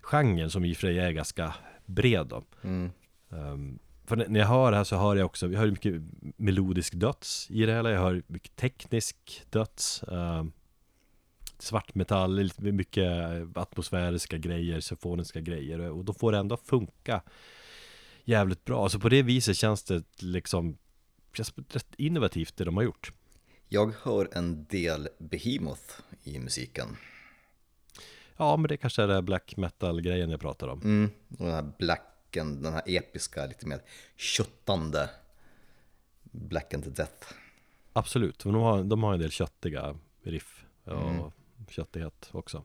Genren som i och för sig är ganska bred då Mm. Ehm, för när när jag hör det här så hör jag också, jag hör mycket melodisk döds i det hela, jag hör mycket teknisk döds um, Svartmetall, lite mycket atmosfäriska grejer, symfoniska grejer och då får det ändå funka jävligt bra. Så på det viset känns det liksom känns rätt innovativt det de har gjort. Jag hör en del Behemoth i musiken. Ja, men det kanske är det black metal-grejen jag pratar om. Mm, och den här blacken, den här episka, lite mer köttande Black and Death. Absolut, de har, de har en del köttiga riff och köttighet också.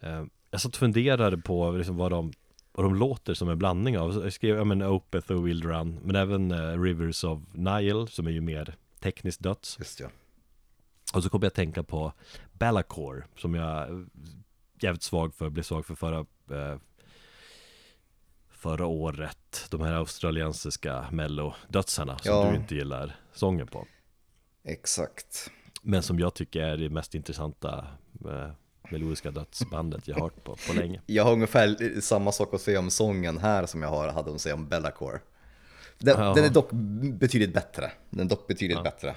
Eh, jag satt och funderade på liksom vad, de, vad de låter som en blandning av. Jag skrev ja, men Opeth och Wild Run, men även eh, Rivers of Nile som är ju mer tekniskt döds. Just ja. Och så kom jag att tänka på Bellacore som jag är jävligt svag för, blev svag för förra, eh, förra året, de här australiensiska mello-dödsarna som Ja. du inte gillar sången på. Exakt. Men som jag tycker är det mest intressanta eh, melodiska dödsbandet jag har hört på, på länge. Jag har ungefär samma sak att säga om sången här som jag har, hade att säga om Bellacore. Den, Jaha. den är dock betydligt bättre. Den är dock betydligt bättre.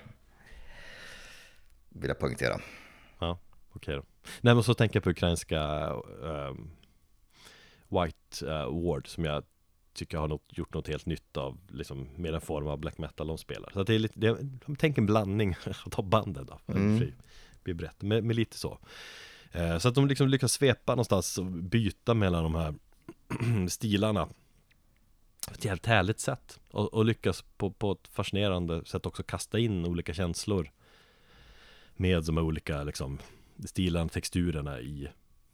Vill jag poängtera. Ja, okej då. Nej men så tänker jag på ukrainska ehm, White uh, Ward som jag tycker har något, gjort något helt nytt av liksom mer en form av black metal de spelar. Så det är lite, det tänk en blandning av banden då, mm. blir brett, med, med lite så. Eh, så att de liksom lyckas svepa någonstans och byta mellan de här stilarna på ett jävligt härligt sätt och, och lyckas på, på ett fascinerande sätt också kasta in olika känslor med de här olika liksom stilarna, texturerna i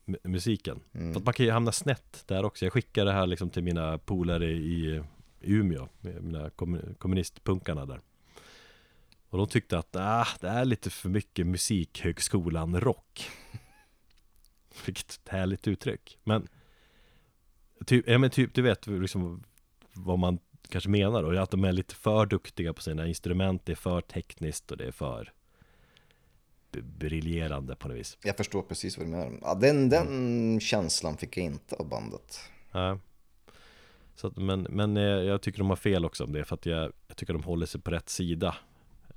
mu- musiken. För att man kan ju hamna snett där också. Jag skickade det här liksom till mina polare i Umeå, mina kommu- kommunistpunkarna där. Och de tyckte att ah, det är lite för mycket musikhögskolan-rock. Vilket härligt uttryck. Men typ, ja, men typ du vet liksom vad man kanske menar då. Att de är lite för duktiga på sina instrument. Det är för tekniskt och det är för briljerande på något vis. Jag förstår precis vad du menar. Ja, den, den känslan fick jag inte av bandet. Ja. Så att, men, men eh, jag tycker de har fel också om det för att jag, jag tycker de håller sig på rätt sida.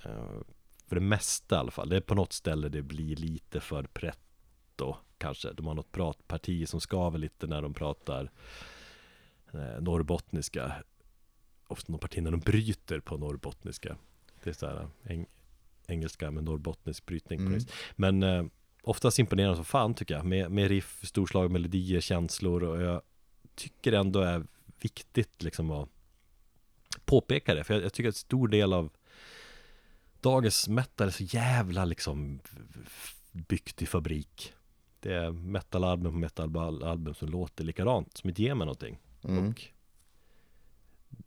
Eh, För det mesta i alla fall. Det är på något ställe det blir lite för pretto kanske. De har något pratparti som skaver lite när de pratar eh, norrbottniska. Ofta någon parti när de bryter på norrbottniska. Det är så här eng, engelska med norrbottnisk brytning. Mm. Men eh, oftast imponerande som fan tycker jag. Med, med riff, storslag, melodier, känslor och jag tycker ändå är viktigt liksom att påpeka det. För jag, jag tycker att en stor del av dagens metal är så jävla liksom byggt i fabrik. Det är metalalbum på metalalbum som låter likadant, som inte ger mig någonting. Mm. Och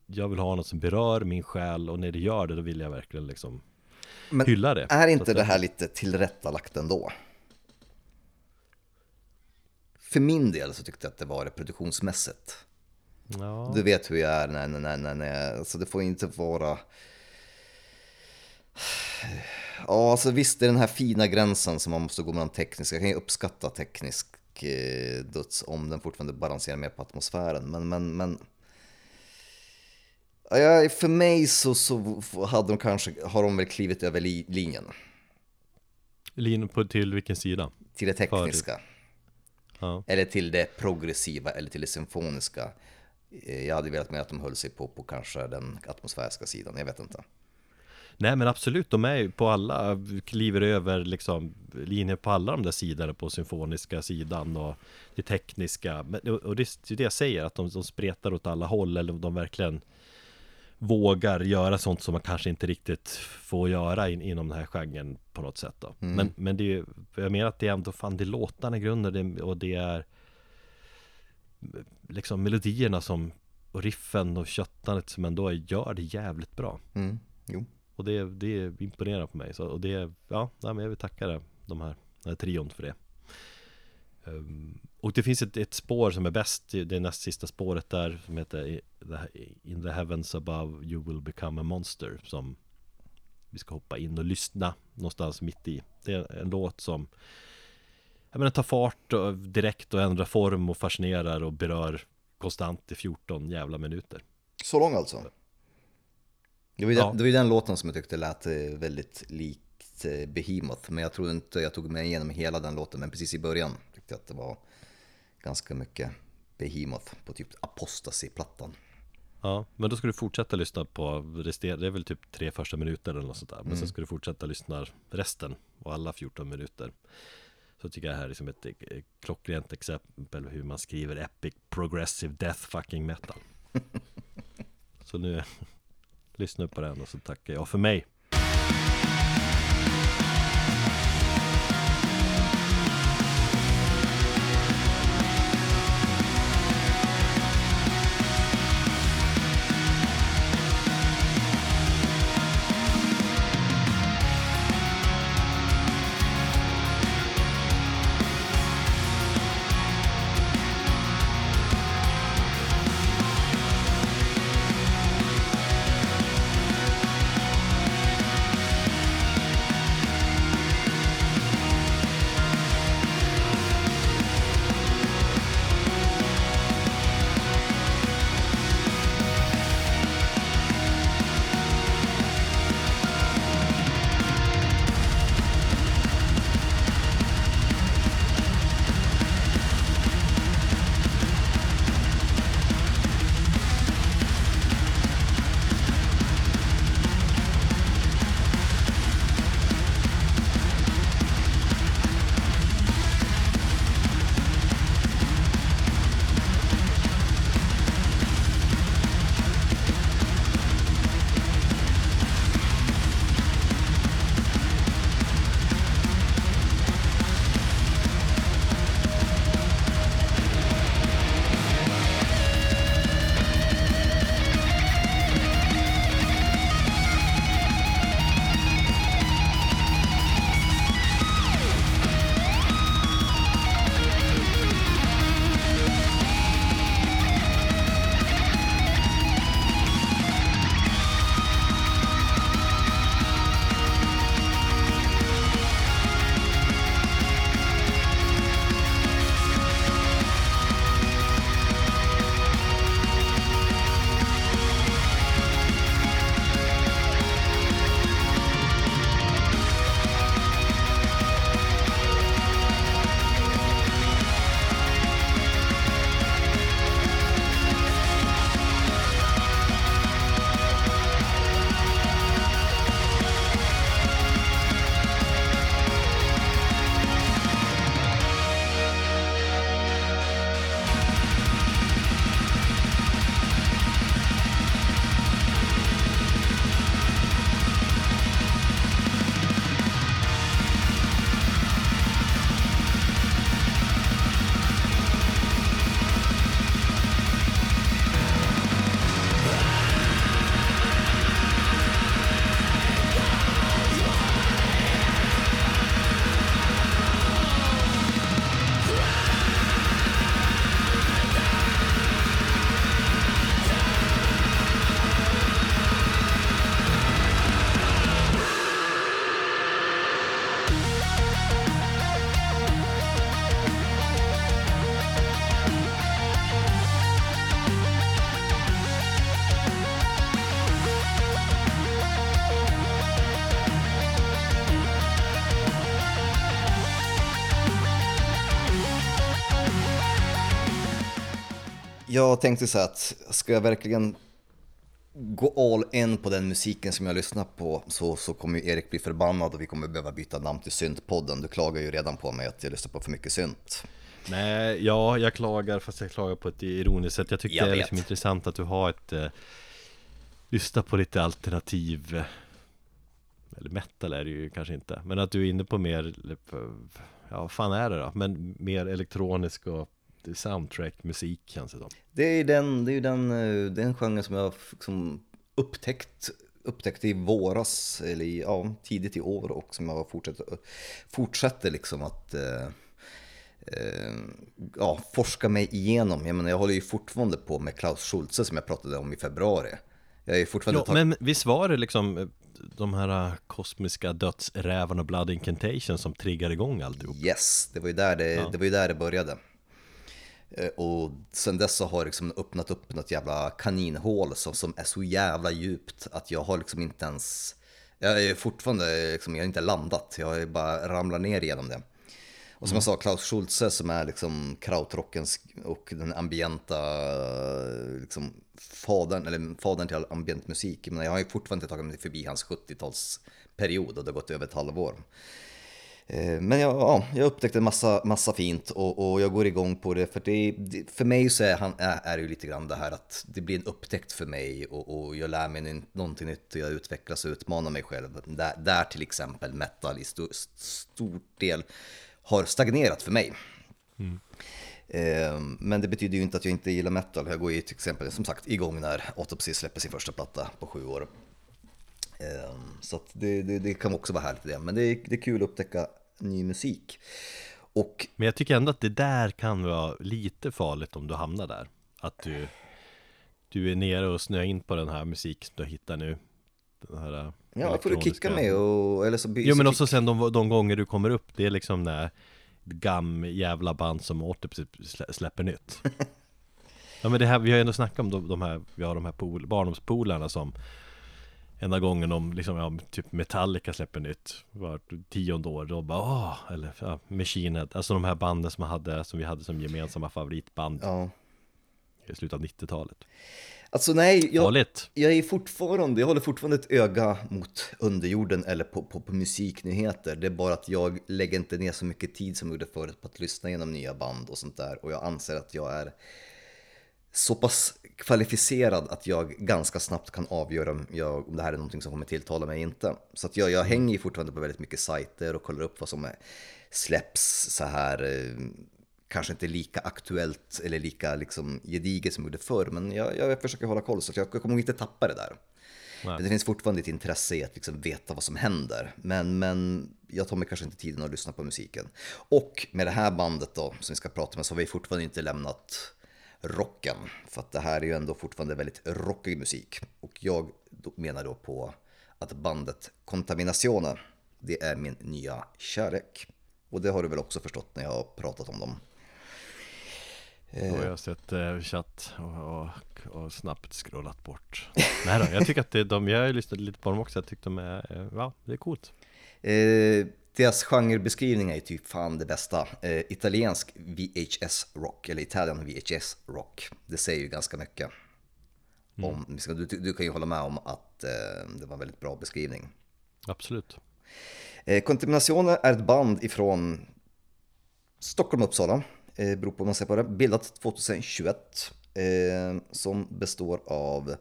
jag vill ha något som berör min själ och när det gör det då vill jag verkligen liksom Men hylla det. är inte det här lite tillrättalagt ändå? För min del så tyckte jag att det var det produktionsmässigt. Ja, Du vet hur jag är när, när, när, när alltså det får inte vara... Ja, alltså visst det är den här fina gränsen som man måste gå mellan teknisk. Jag kan ju uppskatta teknisk eh, döds om den fortfarande balanserar mer på atmosfären. Men, men, men... Ja, för mig så, så hade de kanske, har de väl klivit över li, linjen Lin på, till vilken sida? till det tekniska. Ja. Eller till det progressiva eller till det symfoniska. Eh, Jag hade velat mer att de höll sig på, på kanske den atmosfäriska sidan, jag vet inte. Nej men absolut, de är ju på alla, kliver över liksom linjer på alla de där sidorna på symfoniska sidan och det tekniska. Men, och och det är det jag säger, att de, de spretar åt alla håll eller de verkligen vågar göra sånt som man kanske inte riktigt får göra in, inom den här genren på något sätt då. Men, men det är ju, jag menar att det är ändå fan det är låtarna i grunden och det är liksom melodierna som och riffen och köttandet som ändå gör det jävligt bra. Mm. Jo. Och det, det imponerar på mig. Så, och det, ja, nej, men jag vill tacka det, de här, den här trion för det. Ehm, och det finns ett, ett spår som är bäst, det är näst sista spåret där som heter In the heavens above you will become a monster som vi ska hoppa in och lyssna någonstans mitt i. Det är en låt som jag menar, tar fart och, direkt och ändrar form och fascinerar och berör konstant i 14 jävla minuter. Så lång alltså? Det var, ju Ja. den, den låten som jag tyckte lät eh, väldigt likt eh, Behemoth. Men jag tror inte jag tog mig igenom hela den låten. Men precis i början tyckte jag att det var ganska mycket Behemoth på typ Apostasy-plattan. Ja, men då ska du fortsätta lyssna på resten, det är väl typ tre första minuter eller något sånt där. Men sen ska du fortsätta lyssna resten och alla 14 minuter. Så tycker jag det här är liksom ett eh, klockrent exempel hur man skriver epic progressive death fucking metal. Så nu, lyssna på den och så tackar jag för mig. Jag tänkte så att ska jag verkligen gå all in på den musiken som jag lyssnar på så, så kommer ju Erik bli förbannad och vi kommer behöva byta namn till Syntpodden. Du klagar ju redan på mig att jag lyssnar på för mycket synt. Nej, ja, jag klagar fast jag klagar på ett ironiskt sätt. Jag tycker Jag det är liksom intressant att du har ett eh, Lyssna på lite alternativ eh, Eller metal är det ju kanske inte Men att du är inne på mer Ja, vad fan är det då? Men mer elektronisk och soundtrack-musik känns det som Det är den, det är den, eh, den genren som jag liksom upptäckt, upptäckte i våras, eller i, ja, tidigt i år och som jag fortsätter, fortsätter liksom att eh, eh, ja, forska mig igenom. Jag menar, jag håller ju fortfarande på med Klaus Schulze som jag pratade om i februari. Jag är fortfarande tag- Men visst var det liksom eh, de här eh, kosmiska dödsrävarna och Blood Incantation som triggar igång alltihop? Yes, det var ju där det, Ja. det, var ju där det började. Eh, Och sen dess så har det liksom öppnat upp något jävla kaninhål som, som är så jävla djupt att jag har liksom inte ens... Jag är fortfarande liksom, jag har inte landat, jag har bara ramlat ner igenom det. Och som jag sa, Klaus Schulze som är liksom krautrockens och den ambienta liksom, fadern, eller fadern till ambient musik. Men jag har ju fortfarande inte tagit mig förbi hans 70-talsperiod och det har gått över ett halvår. Eh, Men jag, ja, jag upptäckte massa, massa fint och, och jag går igång på det. För, det, det, för mig så är, han, är, det ju lite grann det här att det blir en upptäckt för mig och, och jag lär mig någonting nytt och jag utvecklas och utmanar mig själv. Där, där till exempel metal i stor, stor del har stagnerat för mig. Eh, Men det betyder ju inte att jag inte gillar metal. Jag går ju till exempel som sagt igång när Autopsy släpper sin första platta på sju år. Eh, Så det, det, det kan också vara härligt det. Men det är, det är kul att upptäcka ny musik. Och Men jag tycker ändå att det där kan vara lite farligt om du hamnar där. Att du Du är nere och snöar in på den här musik som du hittar nu. Den här eh, ja, får du kicka mig och eller så Jo men så också sen de, de gånger du kommer upp Det är liksom när Gam jävla band som slä- släpper nytt. Ja men det här, vi har ju ändå snackat om de, de här Vi har de här pol, barndomspolarna som Enda gången de liksom, ja, typ Metallica släpper nytt Vart tionde år, då bara åh, eller ja, Machine Head Alltså de här banden som, hade, som vi hade som gemensamma favoritband Ja. I slutet av 90-talet Alltså nej, jag, jag är fortfarande, jag håller fortfarande ett öga mot underjorden eller på, på, på musiknyheter. Det är bara att jag lägger inte ner så mycket tid som jag gjorde förut på att lyssna igenom nya band och sånt där. Och jag anser att jag är så pass kvalificerad att jag ganska snabbt kan avgöra om, jag, om det här är någonting som kommer tilltala mig inte. Så att jag, jag hänger fortfarande på väldigt mycket sajter och kollar upp vad som är, släpps så här eh, kanske inte lika aktuellt eller lika liksom gediget som jag gjorde förr, men jag, jag försöker hålla koll så att jag kommer inte tappa det där. Nej. Men det finns fortfarande ett intresse i att liksom veta vad som händer, men, men jag tar mig kanske inte tiden att lyssna på musiken. Och med det här bandet då, som vi ska prata med, så har vi fortfarande inte lämnat rocken, för att det här är ju ändå fortfarande väldigt rockig musik. Och jag menar då på att bandet Contaminazione, det är min nya kärlek. Och det har du väl också förstått när jag har pratat om dem. Och jag har sett eh, chatt och, och, och snabbt scrollat bort Nej då, jag tycker att det, de, jag har lyssnat lite på dem också Jag tyckte de är, eh, ja det är coolt Eh, deras genrebeskrivning är ju typ fan det bästa. Eh, italiensk VHS-rock, eller Italian VHS-rock. Det säger ju ganska mycket. Om, du, du kan ju hålla med om att eh, det var en väldigt bra beskrivning. Absolut Eh, Contaminazione är ett band ifrån Stockholm Uppsala, eh, beror på hur man ser på det, bildat 2021. Eh, som består av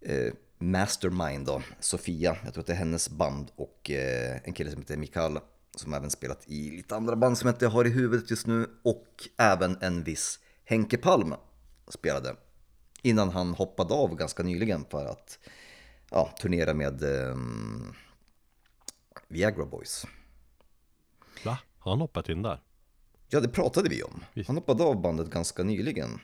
eh, Mastermind då, Sofia, jag tror att det är hennes band och eh, en kille som heter Mikael som även spelat i lite andra band som jag inte har i huvudet just nu och även en viss Henke Palm spelade innan han hoppade av ganska nyligen för att ja, turnera med eh, Viagra Boys. Va? Har han hoppat in där? Ja, det pratade vi om. Han hoppade av bandet ganska nyligen.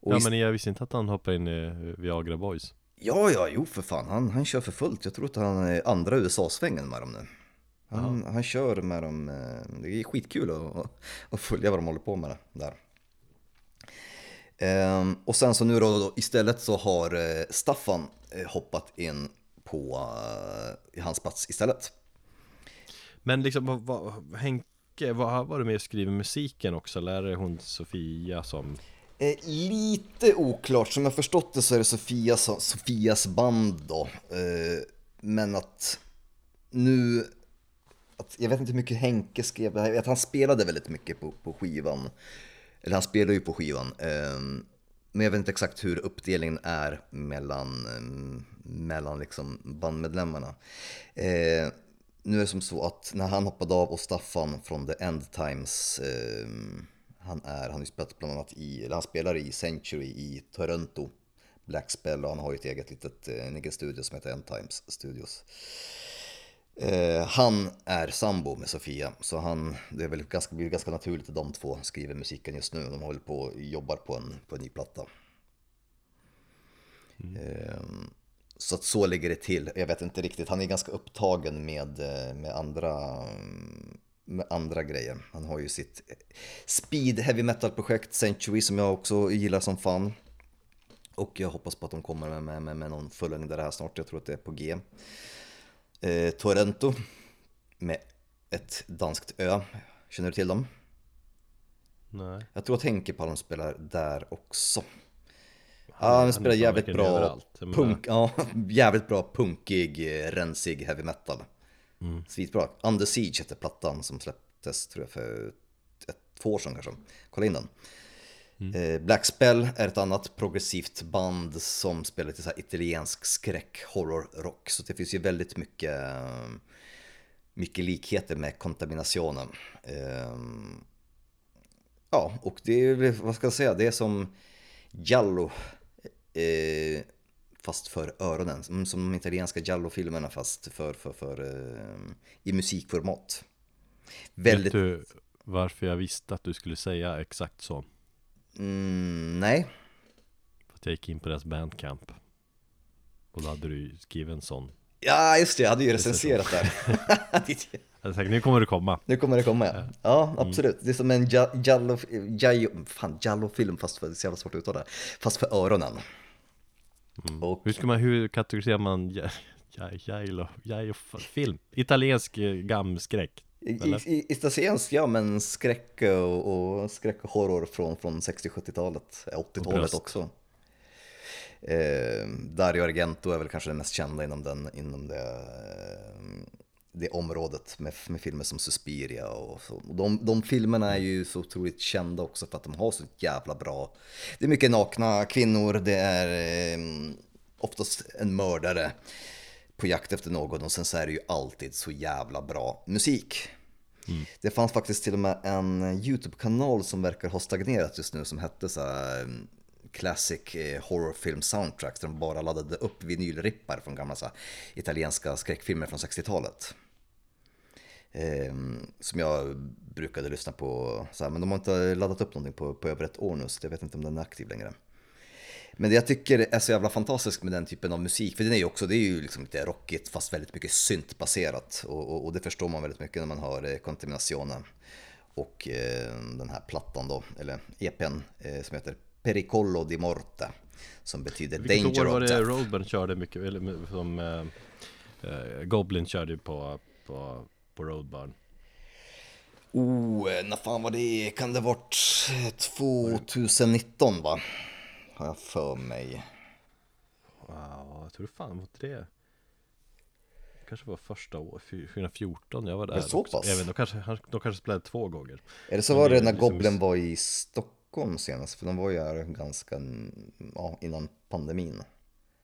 Och Ja men jag visste inte att han hoppade in i eh, Viagra Boys ja, ja, jo för fan. Han, han kör för fullt. Jag tror att han är andra USA-svängen med dem nu. Han, han kör med dem. eh, Det är skitkul att, att följa vad de håller på med där. Ehm, och sen så nu då, då istället så har eh, Staffan hoppat in på i hans plats istället. Men liksom, vad, vad, Henke vad har varit med och skrivit musiken också? Eller är det hon Sofia som... Eh, lite oklart, som jag förstått det så är det Sofias, Sofias band då. Eh, men att nu, att, jag vet inte hur mycket Henke skrev, jag vet att han spelade väldigt mycket på, på skivan. Eller han spelar ju på skivan. Eh, men jag vet inte exakt hur uppdelningen är mellan, eh, mellan liksom bandmedlemmarna. Eh, nu är det som så att när han hoppade av och Staffan från The End Times, eh, han är, han har spelat bland annat i, eller han spelar i Century i Toronto, Black Spell och han har ju ett eget litet, en egen studio som heter End Times Studios. Eh, han är sambo med Sofia, så han, det är väl ganska, blir ganska naturligt att de två skriver musiken just nu. De håller på och jobbar på en, på en ny platta. Mm. Eh, så att så ligger det till. Jag vet inte riktigt, han är ganska upptagen med, eh, med, andra, med andra grejer. Han har ju sitt speed heavy metal projekt Century som jag också gillar som fan. Och jag hoppas på att de kommer med, med, med, med någon fullängdare här snart, jag tror att det är på G eh, Torrento med ett danskt ö. Känner du till dem? Nej. Jag tror att Henke Palm spelar där också. Ja, han spelar jävligt bra punk, ja, jävligt bra punkig, eh, rensig heavy metal. Mm. Svitbra. Under Siege heter plattan som släpptes tror jag för ett, två år sedan kanske. Kolla in den. Mm. Eh, Black Spell är ett annat progressivt band som spelar lite så italiensk skräck, horror, rock. Så det finns ju väldigt mycket, mycket likheter med kontaminationen. Ehm, ja, och det är, vad ska jag säga, det är som Giallo eh, fast för öronen. Som de italienska Giallo-filmerna fast för, för, för, eh, i musikformat. Väldigt... Vet du varför jag visste att du skulle säga exakt så? Mm, nej. För att jag gick in på deras bandcamp. Och då hade du skrivit en sån. Ja, just det, jag hade ju recenserat där. jag tänkte, nu kommer det komma. Nu kommer det komma, ja. Ja, mm. absolut. Mm. Det är som en Jallo, Jallo, fan, Jallo-film, fast för, det är så jävla svårt att uttala. Fast för öronen. Mm. Och... Hur, ska man, hur kategoriserar man Jallo-film? Italiensk eh, gamskräck? Italiensk, ja men skräck och, och skräck och horror från, från 60-70-talet, 80-talet också. Eh, Dario Argento är väl kanske den mest kända inom, den, inom det, eh, det området med, med filmer som Suspiria och så. Och de, de filmerna är ju så otroligt kända också för att de har så jävla bra. Det är mycket nakna kvinnor, det är eh, oftast en mördare på jakt efter någon och sen så är det ju alltid så jävla bra musik. Mm. Det fanns faktiskt till och med en YouTube-kanal som verkar ha stagnerat just nu som hette så här, mm, Classic eh, Horrorfilm Soundtracks där de bara laddade upp vinylrippar från gamla så här, italienska skräckfilmer från 60-talet. Eh, som jag brukade lyssna på, så här, men de har inte laddat upp någonting på, på över ett år nu så jag vet inte om den är aktiv längre. Men det jag tycker är så jävla fantastiskt med den typen av musik, för den är ju också, det är ju liksom lite rockigt fast väldigt mycket syntbaserat. Och, och, och det förstår man väldigt mycket när man hör eh, Contaminationen. Och eh, den här plattan då, eller EPn eh, som heter Pericollo di Morte. Som betyder Vilket Danger år var det Roadburn körde mycket, eller som eh, eh, Goblin körde på, på, på Roadburn? Oh, eh, när fan var det? Kan det varit 2019 va? har jag för mig. Wow, jag tror fan mot det. kanske var första året, 2014, jag var där. Men så pass? Jag vet, de kanske, de kanske spelade två gånger. Eller så var det när liksom... Goblin var i Stockholm senast, för de var ju här ganska, ja, innan pandemin.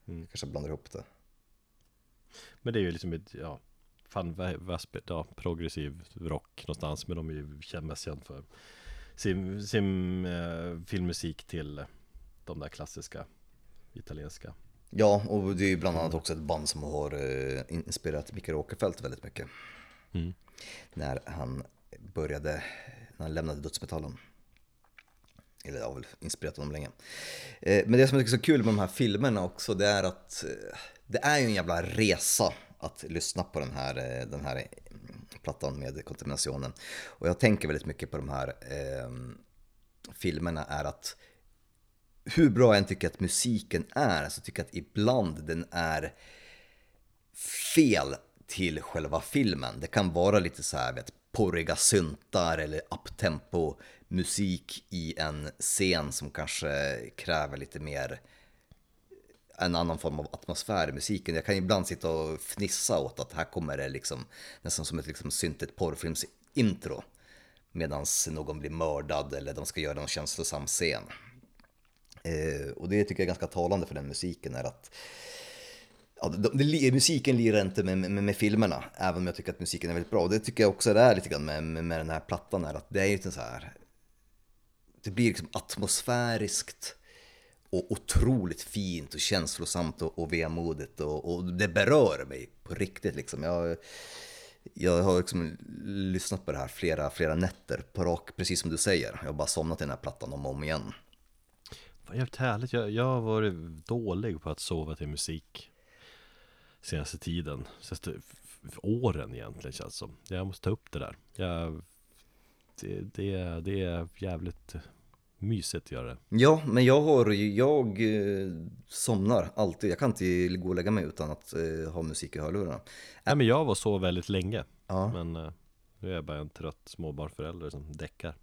Mm. Kanske blandar ihop det. Men det är ju liksom ett, ja, fan Väsby, ja, progressiv rock någonstans, men de är ju mest kända för sin, sin eh, filmmusik till de där klassiska italienska. Ja, och det är ju bland annat också ett band som har eh, inspirerat Mikael Åkerfeldt väldigt mycket. Mm. När han började, när han lämnade dödsmetallen. Eller jag har väl inspirerat honom länge. Eh, men det som är så kul med de här filmerna också, det är att eh, det är ju en jävla resa att lyssna på den här, eh, den här eh, plattan med kontaminationen. Och jag tänker väldigt mycket på de här eh, filmerna är att hur bra jag än tycker att musiken är så tycker jag att ibland den är fel till själva filmen. Det kan vara lite så här, vet, porriga syntar eller uptempo musik i en scen som kanske kräver lite mer en annan form av atmosfär i musiken. Jag kan ibland sitta och fnissa åt att här kommer det liksom nästan som ett liksom syntet porrfilmsintro medan någon blir mördad eller de ska göra någon känslosam scen. Eh, och det tycker jag är ganska talande för den musiken är att Ja, de, de, musiken lirar inte med, med, med, filmerna, även om jag tycker att musiken är väldigt bra. Och det tycker jag också det är lite grann med, med, med den här plattan, är att det är lite så här... Det blir liksom atmosfäriskt och otroligt fint och känslosamt och, och vemodigt och, och det berör mig på riktigt liksom. Jag, jag har liksom lyssnat på det här flera, flera nätter på rak, precis som du säger. Jag har bara somnat i den här plattan om och om igen. Vad jävligt härligt. Jag, jag har varit dålig på att sova till musik senaste tiden. Senaste åren egentligen känns det som. Jag måste ta upp det där. Jag, det, det, det är jävligt mysigt göra det. Ja, men jag har, jag eh, somnar alltid. Jag kan inte gå och lägga mig utan att eh, ha musik i hörlurarna. Nej, men jag var så väldigt länge. Ja. Men eh, nu är jag bara en trött småbarnsförälder som däckar.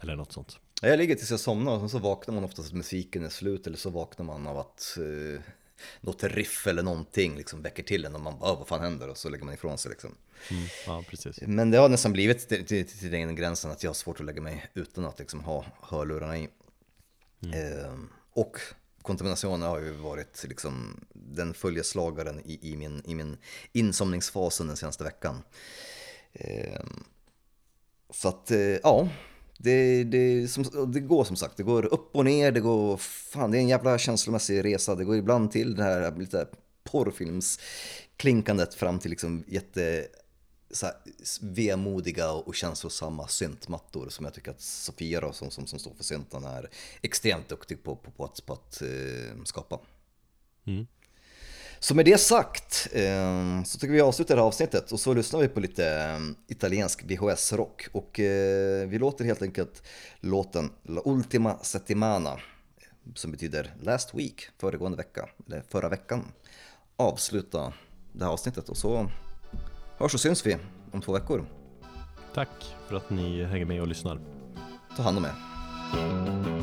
Eller något sånt. Jag ligger tills jag somnar och sen så vaknar man oftast att musiken är slut eller så vaknar man av att något riff eller någonting liksom väcker till en och man bara vad fan händer och så lägger man ifrån sig liksom. Mm, ja, precis. Men det har nästan blivit till, till, till den gränsen att jag har svårt att lägga mig utan att liksom ha hörlurarna i. Mm. Eh, och kontaminationen har ju varit liksom den följeslagaren i, i, min, i min insomningsfas den senaste veckan. Eh, så att, eh, ja, det, det, som, det går som sagt, det går upp och ner, det går, fan det är en jävla känslomässig resa. Det går ibland till det här lite porrfilmsklinkandet fram till liksom jätte så här, vemodiga och känslosamma syntmattor som jag tycker att Sofia då, som, som, som står för syntan är extremt duktig på, på, på att, på att uh, skapa. Mm. Så med det sagt eh, så tycker vi avslutar det här avsnittet och så lyssnar vi på lite eh, italiensk VHS-rock och eh, vi låter helt enkelt låten La Ultima Settimana som betyder Last Week, föregående vecka, eller förra veckan, avsluta det här avsnittet och så hörs och syns vi om två veckor. Tack för att ni hänger med och lyssnar. Ta hand om er.